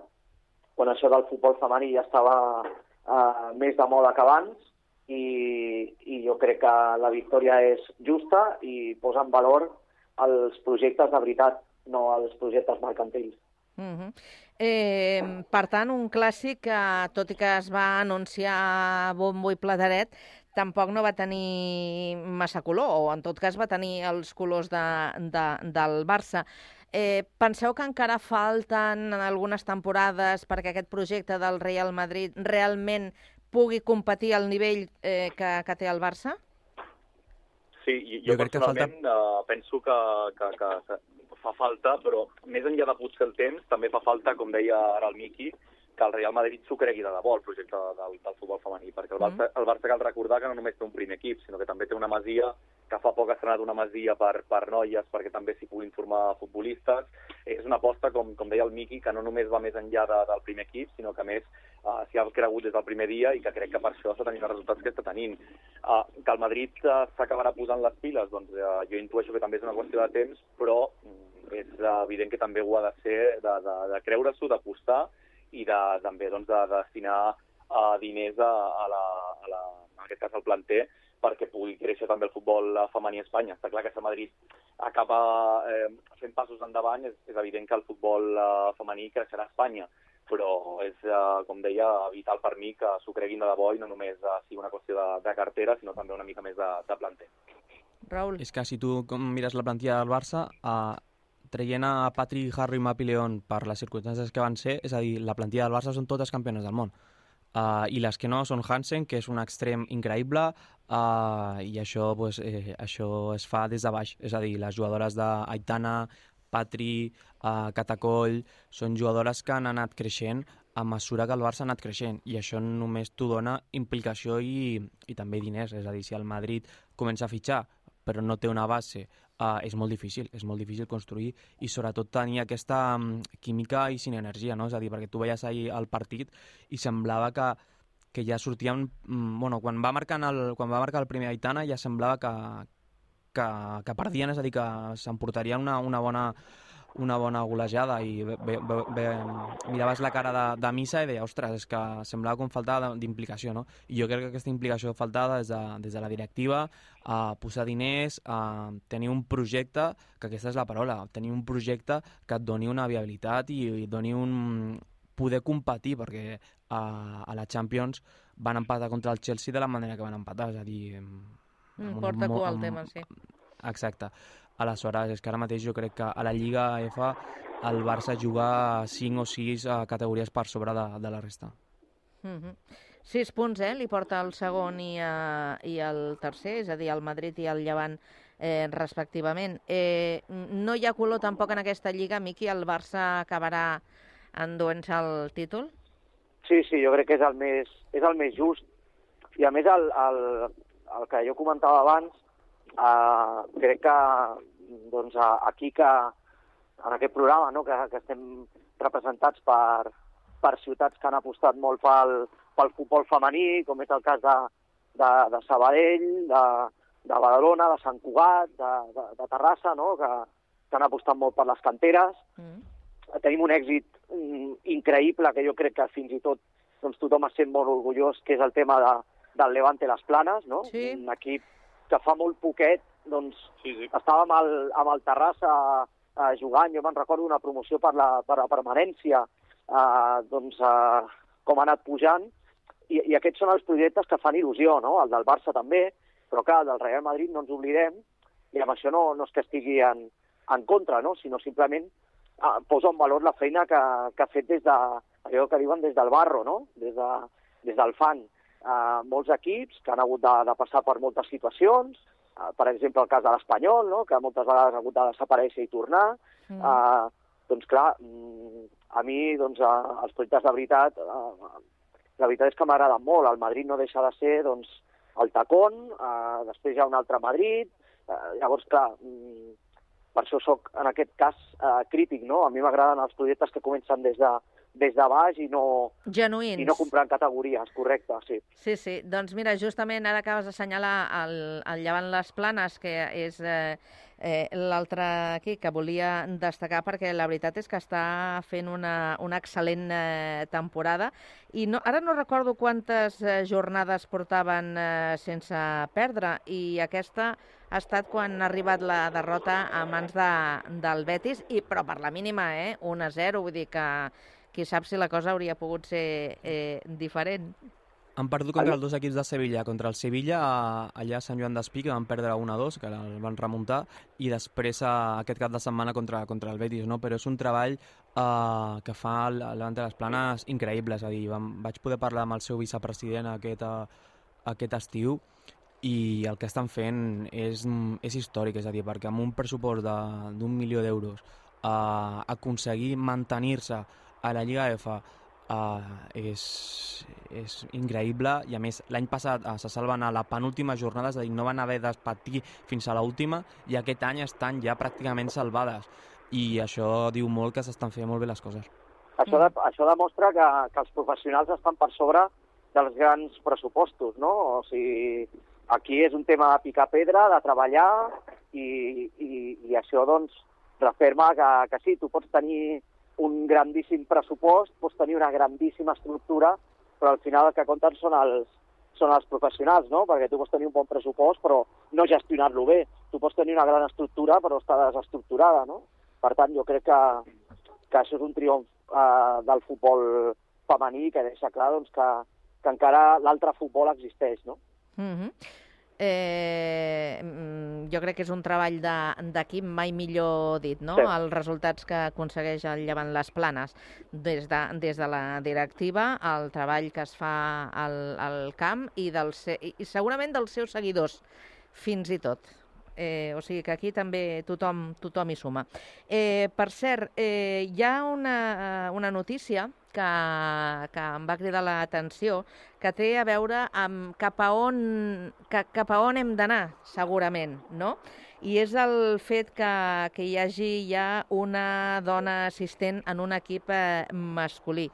S19: quan això del futbol femení ja estava eh, més de moda que abans, i, i jo crec que la victòria és justa i posa en valor els projectes de veritat, no els projectes mercantils.
S5: Mm -hmm. eh, per tant, un clàssic que, tot i que es va anunciar bombo i plateret, tampoc no va tenir massa color, o en tot cas va tenir els colors de, de, del Barça. Eh, penseu que encara falten algunes temporades perquè aquest projecte del Real Madrid realment pugui competir al nivell eh, que, que té el Barça?
S17: Sí, jo, jo, jo personalment falta... uh, penso que, que, que, que fa falta, però més enllà de potser el temps, també fa falta, com deia ara el Miqui, que el Real Madrid s'ho cregui de debò, el projecte del, del futbol femení, perquè el Barça, mm. el Barça cal recordar que no només té un primer equip, sinó que també té una masia que fa poc ha estrenat una masia per, per noies perquè també s'hi puguin formar futbolistes. És una aposta, com, com deia el Miqui, que no només va més enllà de, del primer equip, sinó que més uh, s'hi ha cregut des del primer dia i que crec que per això està tenint els resultats que està tenint. Uh, que el Madrid uh, s'acabarà posant les piles, doncs uh, jo intueixo que també és una qüestió de temps, però mm, és evident que també ho ha de ser de, de, de creure-s'ho, d'apostar i de, també doncs, de, de destinar uh, diners a, a, la, a la, en aquest cas al planter perquè pugui créixer també el futbol femení a Espanya. Està clar que si Madrid acaba eh, fent passos endavant, és, és evident que el futbol eh, femení creixerà a Espanya, però és, eh, com deia, vital per mi que s'ho creguin de debò i no només eh, sigui una qüestió de, de cartera, sinó també una mica més de, de planter.
S5: Raül.
S18: És que si tu com mires la plantilla del Barça, eh, traient a Patrick Harry i Mapi León per les circumstàncies que van ser, és a dir, la plantilla del Barça són totes campiones del món. Uh, I les que no són Hansen, que és un extrem increïble, uh, i això, pues, eh, això es fa des de baix. És a dir, les jugadores d'Aitana, Patri, uh, Catacoll, són jugadores que han anat creixent a mesura que el Barça ha anat creixent i això només t'ho dona implicació i, i també diners, és a dir, si el Madrid comença a fitxar però no té una base uh, és molt difícil, és molt difícil construir i sobretot tenir aquesta um, química i sinergia, no? És a dir, perquè tu veies ahir el partit i semblava que que ja sortien... Mm, bueno, quan va, marcar el, quan va marcar el primer Aitana ja semblava que, que, que perdien, és a dir, que s'emportarien una, una bona una bona golejada i bé, bé, bé, miraves la cara de, de Missa i deia, ostres, és que semblava com faltava d'implicació, no? I jo crec que aquesta implicació faltada des de, des de la directiva, a posar diners, a tenir un projecte, que aquesta és la paraula, tenir un projecte que et doni una viabilitat i, i doni un poder competir, perquè a, a la Champions van empatar contra el Chelsea de la manera que van empatar, és a dir...
S5: Mm, porta cua el tema, sí.
S18: Exacte. Aleshores, és que ara mateix jo crec que a la Lliga F el Barça juga 5 o 6 categories per sobre de, de la resta.
S5: Mm -hmm. 6 punts, eh? Li porta el segon i, uh, i el tercer, és a dir, el Madrid i el Llevant eh, respectivament. Eh, no hi ha color tampoc en aquesta lliga, Miqui, el Barça acabarà enduent-se el títol?
S19: Sí, sí, jo crec que és el més, és el més just. I a més, el, el, el que jo comentava abans, eh, crec que doncs, aquí que en aquest programa no, que, que estem representats per, per ciutats que han apostat molt pel, pel futbol femení, com és el cas de, de, de Sabadell, de, de Badalona, de Sant Cugat, de, de, de Terrassa, no? que, que han apostat molt per les canteres. Mm. Tenim un èxit mm, increïble que jo crec que fins i tot doncs, tothom es sent molt orgullós, que és el tema de, del Levante Les Planes, no?
S5: Sí.
S19: un equip que fa molt poquet doncs,
S17: sí, sí.
S19: estava amb el, amb el Terrassa eh, jugant, jo me'n recordo una promoció per la, per la permanència, eh, doncs, eh, com ha anat pujant, i, i aquests són els projectes que fan il·lusió, no? el del Barça també, però clar, del Real Madrid no ens oblidem, i amb això no, no és que estigui en, en contra, no? sinó simplement eh, posa en valor la feina que, que ha fet des de, allò que diuen des del barro, no? des, de, des del fang. Eh, molts equips que han hagut de, de passar per moltes situacions, eh, per exemple el cas de l'Espanyol, no? que moltes vegades ha hagut de desaparèixer i tornar, mm. eh, doncs clar, mm, a mi doncs, eh, els projectes de veritat, eh, la veritat és que m'agraden molt. El Madrid no deixa de ser doncs, el tacón, eh, després hi ha un altre Madrid, eh, llavors, clar, mm, per això sóc en aquest cas eh, crític, no? A mi m'agraden els projectes que comencen des de, des de baix i no,
S5: Genuïns.
S19: i no comprant categories, correcte, sí.
S5: Sí, sí. Doncs mira, justament ara acabes d'assenyalar el, el Llevant les Planes, que és eh, eh, l'altre aquí que volia destacar perquè la veritat és que està fent una, una excel·lent eh, temporada i no, ara no recordo quantes eh, jornades portaven eh, sense perdre i aquesta ha estat quan ha arribat la derrota a mans de, del Betis, i, però per la mínima, eh? 1-0, vull dir que qui sap si la cosa hauria pogut ser eh, diferent.
S18: Han perdut contra els dos equips de Sevilla. Contra el Sevilla, allà a Sant Joan d'Espí, que van perdre 1-2, que el van remuntar, i després a, aquest cap de setmana contra, contra el Betis, no? Però és un treball uh, que fa el Levante de les Planes increïble, és a dir, vam, vaig poder parlar amb el seu vicepresident aquest, uh, aquest estiu i el que estan fent és, és històric, és a dir, perquè amb un pressupost de- d'un milió d'euros uh, aconseguir mantenir-se a la Lliga F uh, és, és increïble i a més l'any passat uh, se salven a la penúltima jornada, és a dir, no van haver de patir fins a l'última i aquest any estan ja pràcticament salvades i això diu molt que s'estan fent molt bé les coses.
S19: Això, de, això demostra que, que els professionals estan per sobre dels grans pressupostos, no? O sigui, aquí és un tema de picar pedra, de treballar, i, i, i això, doncs, referma que, que sí, tu pots tenir un grandíssim pressupost, pots tenir una grandíssima estructura, però al final el que compten són els, són els professionals, no? Perquè tu pots tenir un bon pressupost, però no gestionar-lo bé. Tu pots tenir una gran estructura, però està desestructurada, no? Per tant, jo crec que, que això és un triomf eh, del futbol femení que deixa clar doncs, que, que encara l'altre futbol existeix, no?
S5: Mm -hmm. Eh, mm, jo crec que és un treball de- d'equip mai millor dit, no?
S19: Sí.
S5: Els resultats que aconsegueix el Llevant les Planes des de, des de la directiva, el treball que es fa al, al camp i, del, i segurament dels seus seguidors, fins i tot. Eh, o sigui que aquí també tothom, tothom hi suma. Eh, per cert, eh, hi ha una, una notícia que, que em va cridar l'atenció, que té a veure amb cap a on, que, cap a on hem d'anar, segurament, no? I és el fet que, que hi hagi ja una dona assistent en un equip eh, masculí.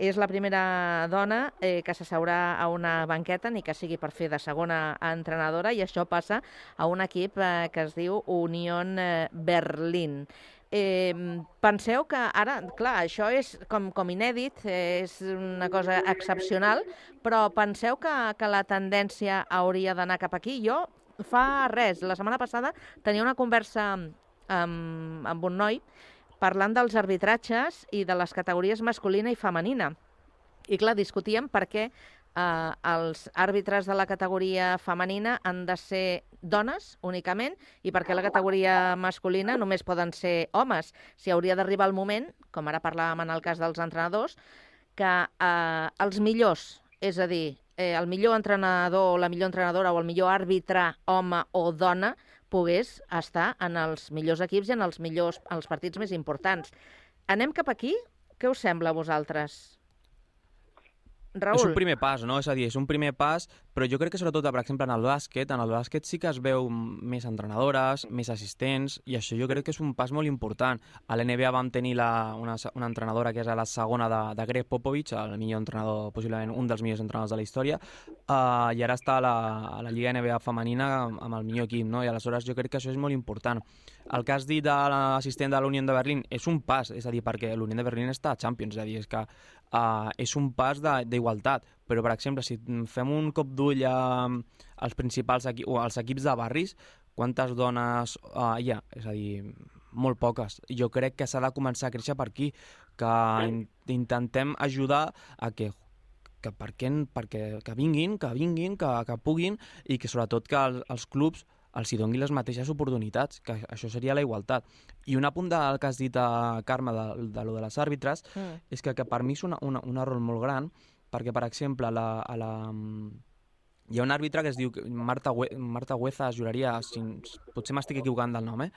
S5: És la primera dona eh, que s'asseurà a una banqueta, ni que sigui per fer de segona entrenadora, i això passa a un equip eh, que es diu Unión eh, Berlín. Eh, penseu que ara, clar, això és com, com inèdit, és una cosa excepcional, però penseu que, que la tendència hauria d'anar cap aquí? Jo fa res, la setmana passada tenia una conversa amb, amb un noi parlant dels arbitratges i de les categories masculina i femenina. I clar, discutíem per què eh, els àrbitres de la categoria femenina han de ser dones únicament i perquè la categoria masculina només poden ser homes. Si hauria d'arribar el moment, com ara parlàvem en el cas dels entrenadors, que eh, els millors, és a dir, eh, el millor entrenador o la millor entrenadora o el millor àrbitre home o dona pogués estar en els millors equips i en els millors els partits més importants. Anem cap aquí? Què us sembla a vosaltres? Raül.
S18: És un primer pas, no? És a dir, és un primer pas, però jo crec que sobretot, per exemple, en el bàsquet, en el bàsquet sí que es veu més entrenadores, més assistents, i això jo crec que és un pas molt important. A l'NBA vam tenir la, una, una entrenadora que és a la segona de, de Greg Popovich, el millor entrenador, possiblement un dels millors entrenadors de la història, uh, i ara està a la, a la Lliga NBA femenina amb, amb el millor equip, no? I aleshores jo crec que això és molt important. El que has dit de l'assistent de la Unió de Berlín és un pas, és a dir, perquè l'Unió de Berlín està a Champions, és a dir, és que uh, és un pas d'igualtat, però, per exemple, si fem un cop d'ull als principals equi o als equips de barris, quantes dones uh, hi ha? És a dir, molt poques. Jo crec que s'ha de començar a créixer per aquí, que in intentem ajudar a que que perquè, perquè que vinguin, que vinguin, que, que puguin i que sobretot que els, els clubs els hi doni les mateixes oportunitats, que això seria la igualtat. I un apunt del que has dit a Carme de, de lo de les àrbitres
S5: Mm.
S18: és que, que per mi és una, una, un error molt gran, perquè, per exemple, a la, a la, hi ha un àrbitre que es diu Marta, Hue, Marta Hueza, es juraria, si, potser m'estic equivocant del nom, eh?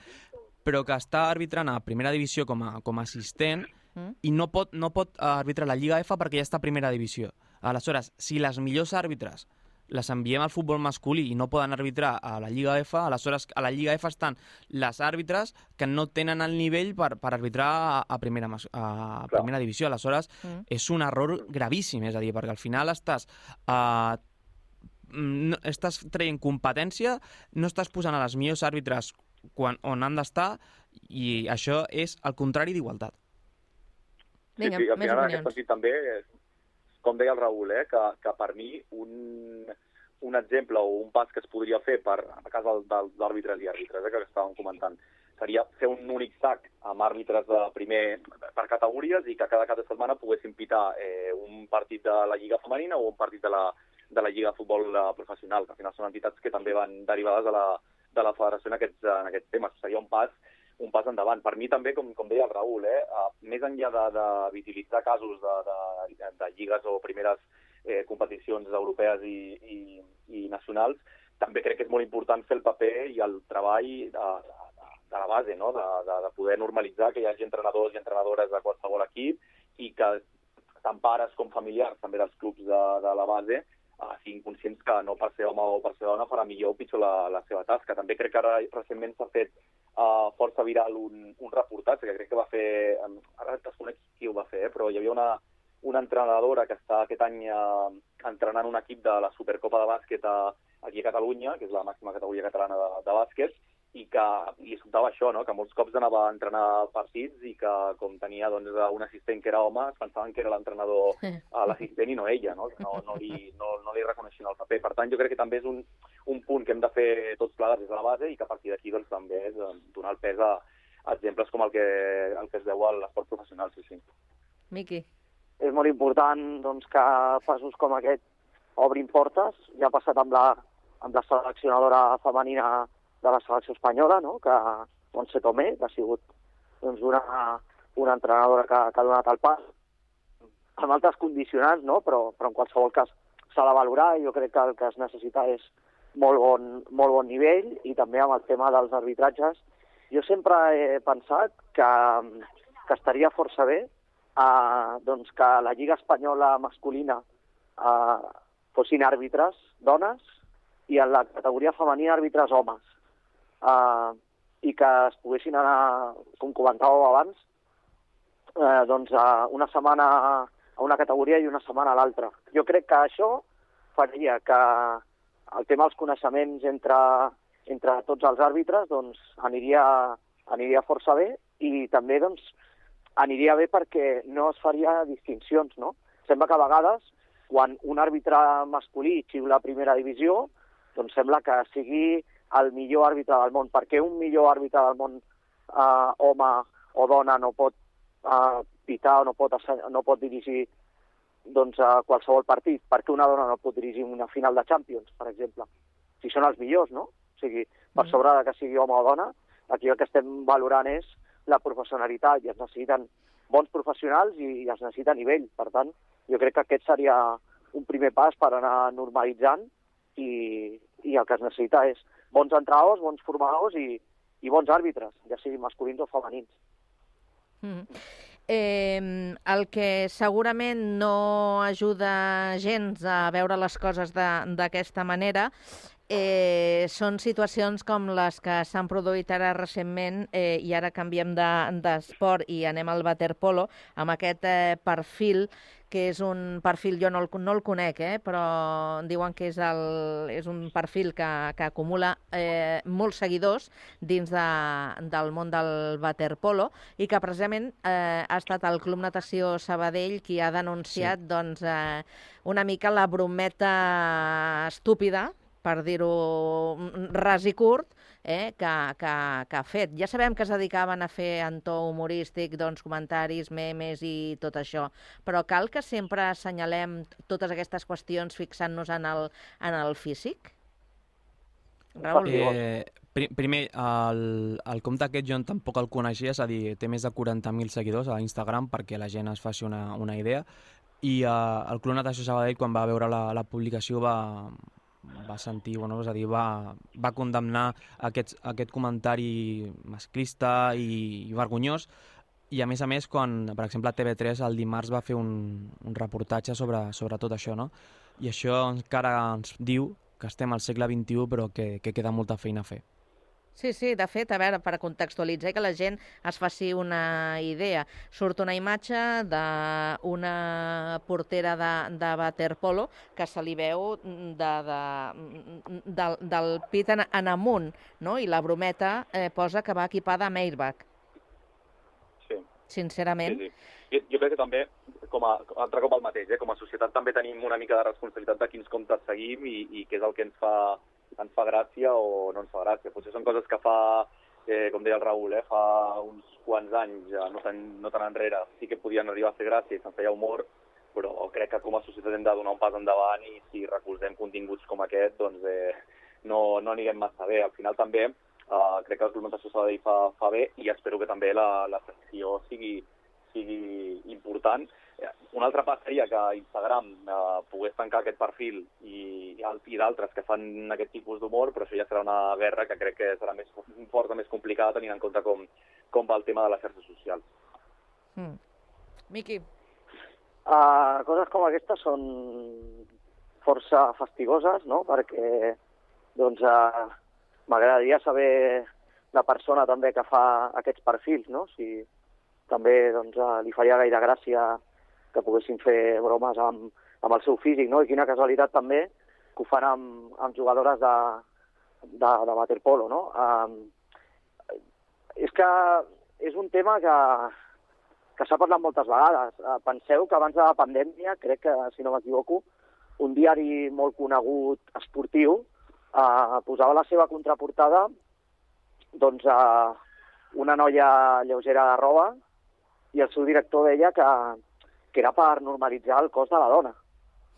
S18: però que està arbitrant a primera divisió com a, com a assistent
S5: Mm.
S18: i no pot, no pot arbitrar la Lliga F perquè ja està a primera divisió. Aleshores, si les millors àrbitres les enviem al futbol masculí i no poden arbitrar a la Lliga F, aleshores a la Lliga F estan les àrbitres que no tenen el nivell per, per arbitrar a, a, primera, mas- a primera divisió. Aleshores,
S5: Mm.
S18: és un error gravíssim, és a dir, perquè al final estàs... Uh, no, estàs traient competència, no estàs posant a les millors àrbitres quan, on han d'estar i això és el contrari d'igualtat.
S5: Vinga,
S17: sí, sí, al
S5: més
S17: final en aquest
S5: opinions.
S17: sentit també, és, com deia el Raül, eh, que, que per mi un, un exemple o un pas que es podria fer per, el cas d'àrbitres i àrbitres, eh, que estàvem comentant, seria fer un únic sac amb àrbitres de primer per categories i que cada cap de setmana poguessin pitar eh, un partit de la Lliga Femenina o un partit de la, de la Lliga de Futbol eh, Professional, que al final són entitats que també van derivades de la, de la federació en aquests, en aquests temes. Seria un pas un pas endavant. Per mi també, com, com deia el Raül, eh, uh, més enllà de, de visibilitzar casos de, de, de lligues o primeres eh, competicions europees i, i, i nacionals, també crec que és molt important fer el paper i el treball de, de, de la base, no? de, de, de poder normalitzar que hi hagi entrenadors i entrenadores de qualsevol equip i que tant pares com familiars també dels clubs de, de la base uh, siguin conscients que no per ser home o per ser dona farà millor o pitjor la, la seva tasca. També crec que ara recentment s'ha fet uh, força viral un, un reportatge que crec que va fer, ara desconec qui ho va fer, eh, però hi havia una, una entrenadora que està aquest any uh, entrenant un equip de la Supercopa de bàsquet a, aquí a Catalunya, que és la màxima categoria catalana de, de bàsquet, i que li sobtava això, no? que molts cops anava a entrenar partits i que com tenia doncs, un assistent que era home, es pensaven que era l'entrenador a l'assistent i no ella, no? no, no, li, no, no li reconeixien el paper. Per tant, jo crec que també és un, un punt que hem de fer tots plegats des de la base i que a partir d'aquí doncs, també és eh, donar el pes a, a exemples com el que, el que es deu a l'esport professional, sí, sí.
S5: Miqui.
S19: és molt important doncs, que passos com aquest obrin portes. Ja ha passat amb la, amb la seleccionadora femenina de la selecció espanyola, no? que Montse Tomé, que ha sigut doncs, una, una entrenadora que, que ha donat el pas amb altres condicionants, no? però, però en qualsevol cas s'ha de valorar i jo crec que el que es necessita és molt bon, molt bon nivell i també amb el tema dels arbitratges. Jo sempre he pensat que, que estaria força bé eh, doncs que la Lliga Espanyola masculina eh, fossin àrbitres dones i en la categoria femenina àrbitres homes. Eh, I que es poguessin anar, com comentàveu abans, eh, doncs a una setmana a una categoria i una setmana a l'altra. Jo crec que això faria que el tema dels coneixements entre, entre tots els àrbitres doncs, aniria, aniria força bé i també doncs, aniria bé perquè no es faria distincions, no? Sembla que a vegades, quan un àrbitre masculí xiula a primera divisió, doncs sembla que sigui el millor àrbitre del món. Per què un millor àrbitre del món, eh, home o dona, no pot eh, pitar o no pot, no pot dirigir doncs, a qualsevol partit? Per què una dona no pot dirigir una final de Champions, per exemple? Si són els millors, no? O sigui, per sobre de que sigui home o dona, aquí el que estem valorant és la professionalitat i es necessiten bons professionals i, es necessita nivell. Per tant, jo crec que aquest seria un primer pas per anar normalitzant i, i el que es necessita és bons entrenadors, bons formadors i, i bons àrbitres, ja siguin masculins o femenins.
S5: Mm. Eh, el que segurament no ajuda gens a veure les coses de- d'aquesta manera eh, són situacions com les que s'han produït ara recentment eh, i ara canviem de- d'esport i anem al waterpolo amb aquest eh, perfil que és un perfil, jo no el, no el conec, eh, però diuen que és, el, és un perfil que, que acumula eh, molts seguidors dins de, del món del waterpolo i que precisament eh, ha estat el Club Natació Sabadell qui ha denunciat sí. doncs, eh, una mica la brometa estúpida per dir-ho ras i curt, eh, que, que, que ha fet. Ja sabem que es dedicaven a fer en to humorístic doncs, comentaris, memes i tot això, però cal que sempre assenyalem totes aquestes qüestions fixant-nos en, el, en el físic? Raül?
S18: Eh, pri primer, el, el compte aquest jo tampoc el coneixia, és a dir, té més de 40.000 seguidors a Instagram perquè la gent es faci una, una idea i eh, el Club Natació Sabadell quan va veure la, la publicació va, va sentir, bueno, és a dir, va, va condemnar aquest, aquest comentari masclista i, i vergonyós i a més a més quan, per exemple, TV3 el dimarts va fer un, un reportatge sobre, sobre tot això, no? i això encara ens diu que estem al segle XXI però que, que queda molta feina a fer.
S5: Sí, sí, de fet, a veure, per contextualitzar que la gent es faci una idea, surt una imatge d'una portera de, de waterpolo que se li veu de, de, del, del pit en, en amunt, no? i la brometa eh, posa que va equipada amb airbag.
S17: Sí.
S5: Sincerament.
S17: Sí, sí. Jo, jo crec que també, com a, altre cop el mateix, eh? com a societat també tenim una mica de responsabilitat de quins comptes seguim i, i què és el que ens fa, ens fa gràcia o no ens fa gràcia. Potser són coses que fa, eh, com deia el Raül, eh, fa uns quants anys, ja no tan, no tan enrere, sí que podien arribar a fer gràcia i se'n feia humor, però crec que com a societat hem de donar un pas endavant i si recolzem continguts com aquest, doncs eh, no, no anirem massa bé. Al final també eh, crec que la complementació Sabadell fa, fa bé i espero que també la, la secció sigui, sigui important. Eh, Un altre pas seria que Instagram eh, pogués tancar aquest perfil i, i d'altres que fan aquest tipus d'humor, però això ja serà una guerra que crec que serà més forta, més complicada, tenint en compte com, com va el tema de les xarxes socials.
S5: Mm. Miqui.
S19: Uh, coses com aquestes són força fastigoses, no?, perquè doncs, uh, m'agradaria saber la persona també que fa aquests perfils, no?, si també doncs, uh, li faria gaire gràcia que poguessin fer bromes amb, amb el seu físic, no?, i quina casualitat també que ho fan amb, amb jugadores de, de, de waterpolo, no? Uh, és que és un tema que, que s'ha parlat moltes vegades. Uh, penseu que abans de la pandèmia, crec que, si no m'equivoco, un diari molt conegut esportiu uh, posava la seva contraportada doncs, uh, una noia lleugera de roba i el seu director deia que, que era per normalitzar el cos de la dona.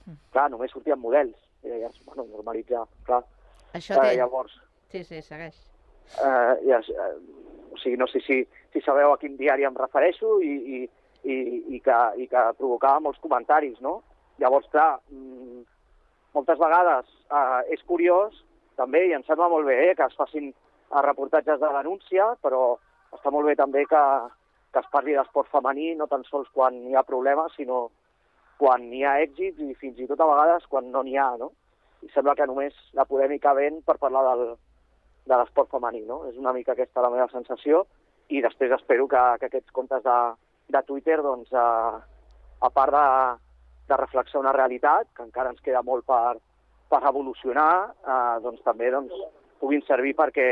S19: Mm. Clar, només sortien models. I deies, bueno, normalitzar, clar.
S5: Això té...
S19: Uh, llavors,
S5: Sí, sí, segueix.
S19: eh, i eh, o sigui, no sé si, si sabeu a quin diari em refereixo i, i, i, i, que, i que provocava molts comentaris, no? Llavors, clar, mm, moltes vegades eh, és curiós també, i em sembla molt bé eh, que es facin eh, reportatges de denúncia, però està molt bé també que, que es parli d'esport femení no tan sols quan hi ha problemes, sinó quan hi ha èxits i fins i tot a vegades quan no n'hi ha, no? I sembla que només la polèmica ven per parlar del, de l'esport femení, no? És una mica aquesta la meva sensació i després espero que, que aquests comptes de, de Twitter, doncs, eh, a part de, de reflexar una realitat, que encara ens queda molt per, per evolucionar, eh, doncs també doncs, puguin servir perquè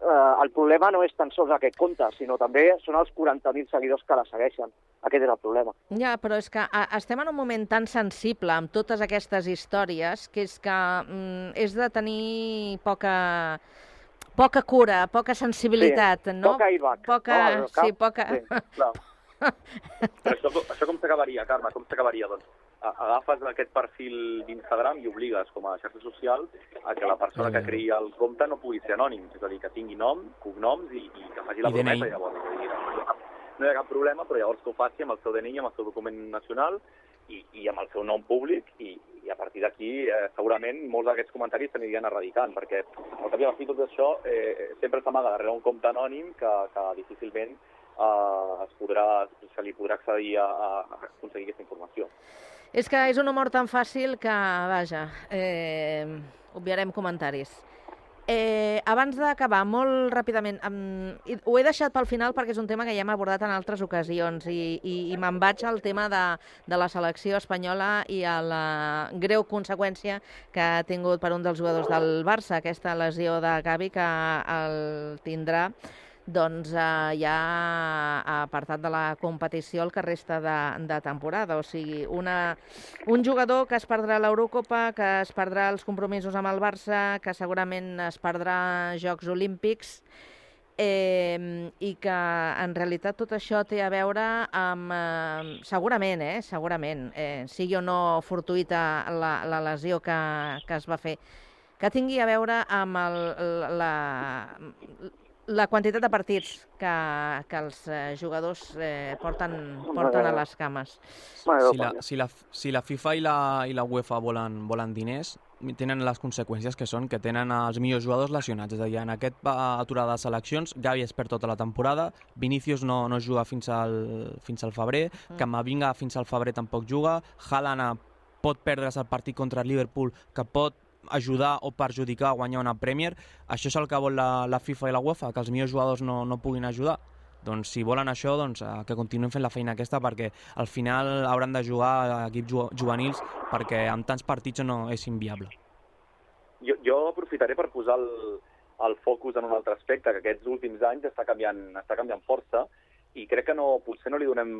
S19: eh, el problema no és tan sols aquest compte, sinó també són els 40.000 seguidors que la segueixen. Aquest és el problema.
S5: Ja, però és que a, estem en un moment tan sensible amb totes aquestes històries que és que mm, és de tenir poca poca cura, poca sensibilitat,
S19: sí,
S5: no?
S19: Poca airbag.
S5: Poca,
S19: no, cap,
S5: sí, poca...
S19: Sí, clar. Però això, això com s'acabaria, Carme? Com s'acabaria? Doncs agafes aquest perfil d'Instagram i obligues com a xarxa social a que la persona que creï el compte no pugui ser anònim, és a dir, que tingui nom, cognoms i, i que faci la
S18: I DNI.
S19: promesa llavors. Ha cap, no hi ha cap problema, però llavors que ho faci amb el seu DNI, amb el seu document nacional i, i amb el seu nom públic i, i a partir d'aquí eh, segurament molts d'aquests comentaris s'anirien erradicant perquè al cap i a la fi tot això eh, sempre s'amaga darrere un compte anònim que, que difícilment eh, es podrà, se li podrà accedir a, a aconseguir aquesta informació.
S5: És que és un humor tan fàcil que, vaja, eh, obviarem comentaris. Eh, abans d'acabar, molt ràpidament, um, ho he deixat pel final perquè és un tema que ja hem abordat en altres ocasions i, i, i me'n vaig al tema de, de la selecció espanyola i a la greu conseqüència que ha tingut per un dels jugadors del Barça, aquesta lesió de Gavi que el tindrà doncs eh, ja ha apartat de la competició el que resta de, de temporada. O sigui, una, un jugador que es perdrà l'Eurocopa, que es perdrà els compromisos amb el Barça, que segurament es perdrà Jocs Olímpics, eh, i que en realitat tot això té a veure amb, eh, segurament, eh, segurament, eh, sigui o no fortuïta la, la lesió que, que es va fer, que tingui a veure amb el, la, la quantitat de partits que, que els eh, jugadors eh, porten, porten a les cames.
S18: Si la, si, la, si la FIFA i la, i la UEFA volen, volen diners, tenen les conseqüències que són que tenen els millors jugadors lesionats. És a dir, en aquest aturada de seleccions, Gavi es perd tota la temporada, Vinícius no, no juga fins al, fins al febrer, mm. Camavinga fins al febrer tampoc juga, Haaland a pot perdre's el partit contra el Liverpool, que pot ajudar o perjudicar a guanyar una Premier. Això és el que vol la, la FIFA i la UEFA, que els millors jugadors no, no puguin ajudar. Doncs si volen això, doncs, eh, que continuïn fent la feina aquesta perquè al final hauran de jugar equips ju juvenils perquè amb tants partits no és inviable.
S17: Jo, jo aprofitaré per posar el, el focus en un altre aspecte, que aquests últims anys està canviant, està canviant força i crec que no, potser no li donem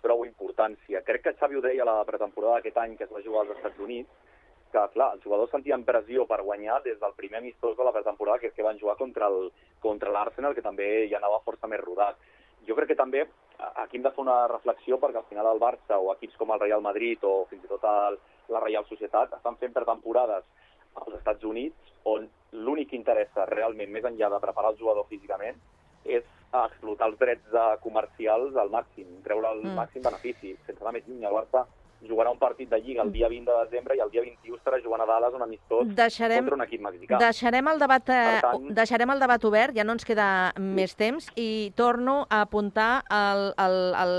S17: prou importància. Crec que Xavi ho deia a la pretemporada d'aquest any que es va jugar als Estats Units, que, clar, els jugadors sentien pressió per guanyar des del primer amistós de la pretemporada, que és que van jugar contra el contra l'Arsenal, que també ja anava força més rodat. Jo crec que també aquí hem de fer una reflexió perquè al final el Barça o equips com el Real Madrid o fins i tot el, la Real Societat estan fent pretemporades als Estats Units on l'únic que interessa realment, més enllà de preparar el jugador físicament, és explotar els drets comercials al màxim, treure el mm. màxim benefici. Sense anar més lluny, el Barça jugarà un partit de Lliga el dia 20 de desembre i el dia 21 estarà jugant a Dallas un amistós
S5: Deixarem,
S17: contra un equip mexicà.
S5: deixarem, el debat, eh,
S17: Per tant-
S5: deixarem el debat obert, ja no ens queda més temps, i torno a apuntar el, el, el,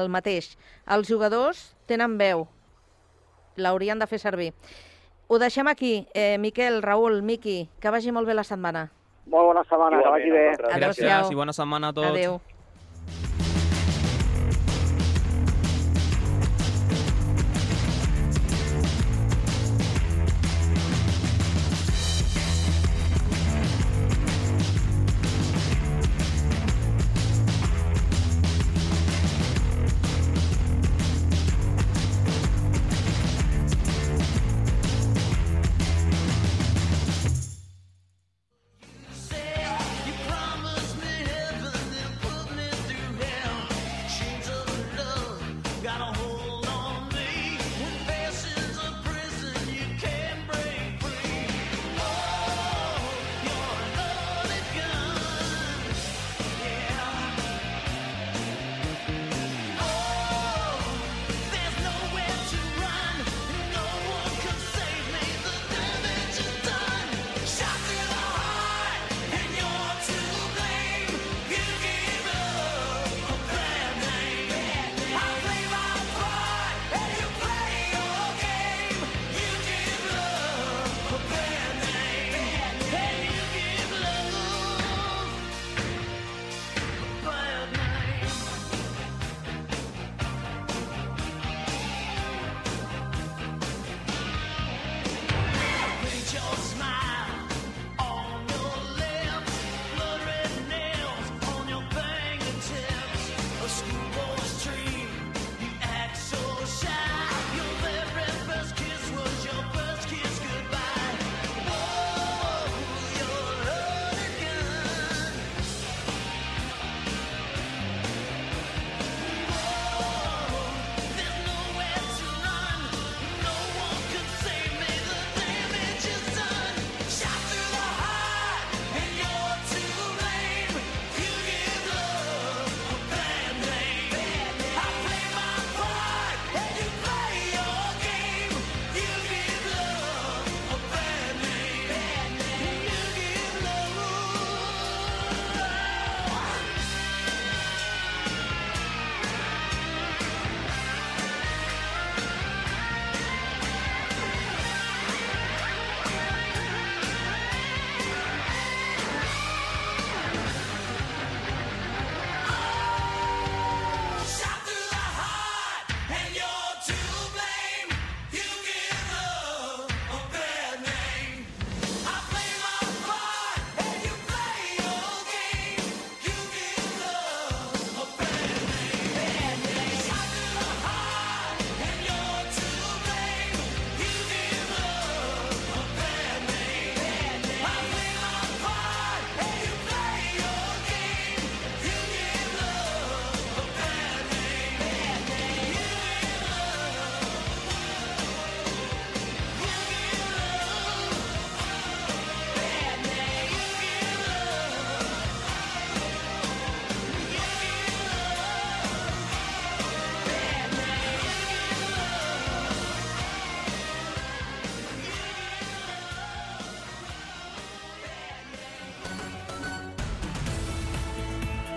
S5: el mateix. Els jugadors tenen veu, l'haurien de fer servir. Ho deixem aquí. Eh, Miquel, Raül, Miqui, que vagi molt bé la setmana.
S19: Molt bona setmana, que vagi bé.
S18: Gràcies i bona setmana a tots.
S5: Adéu.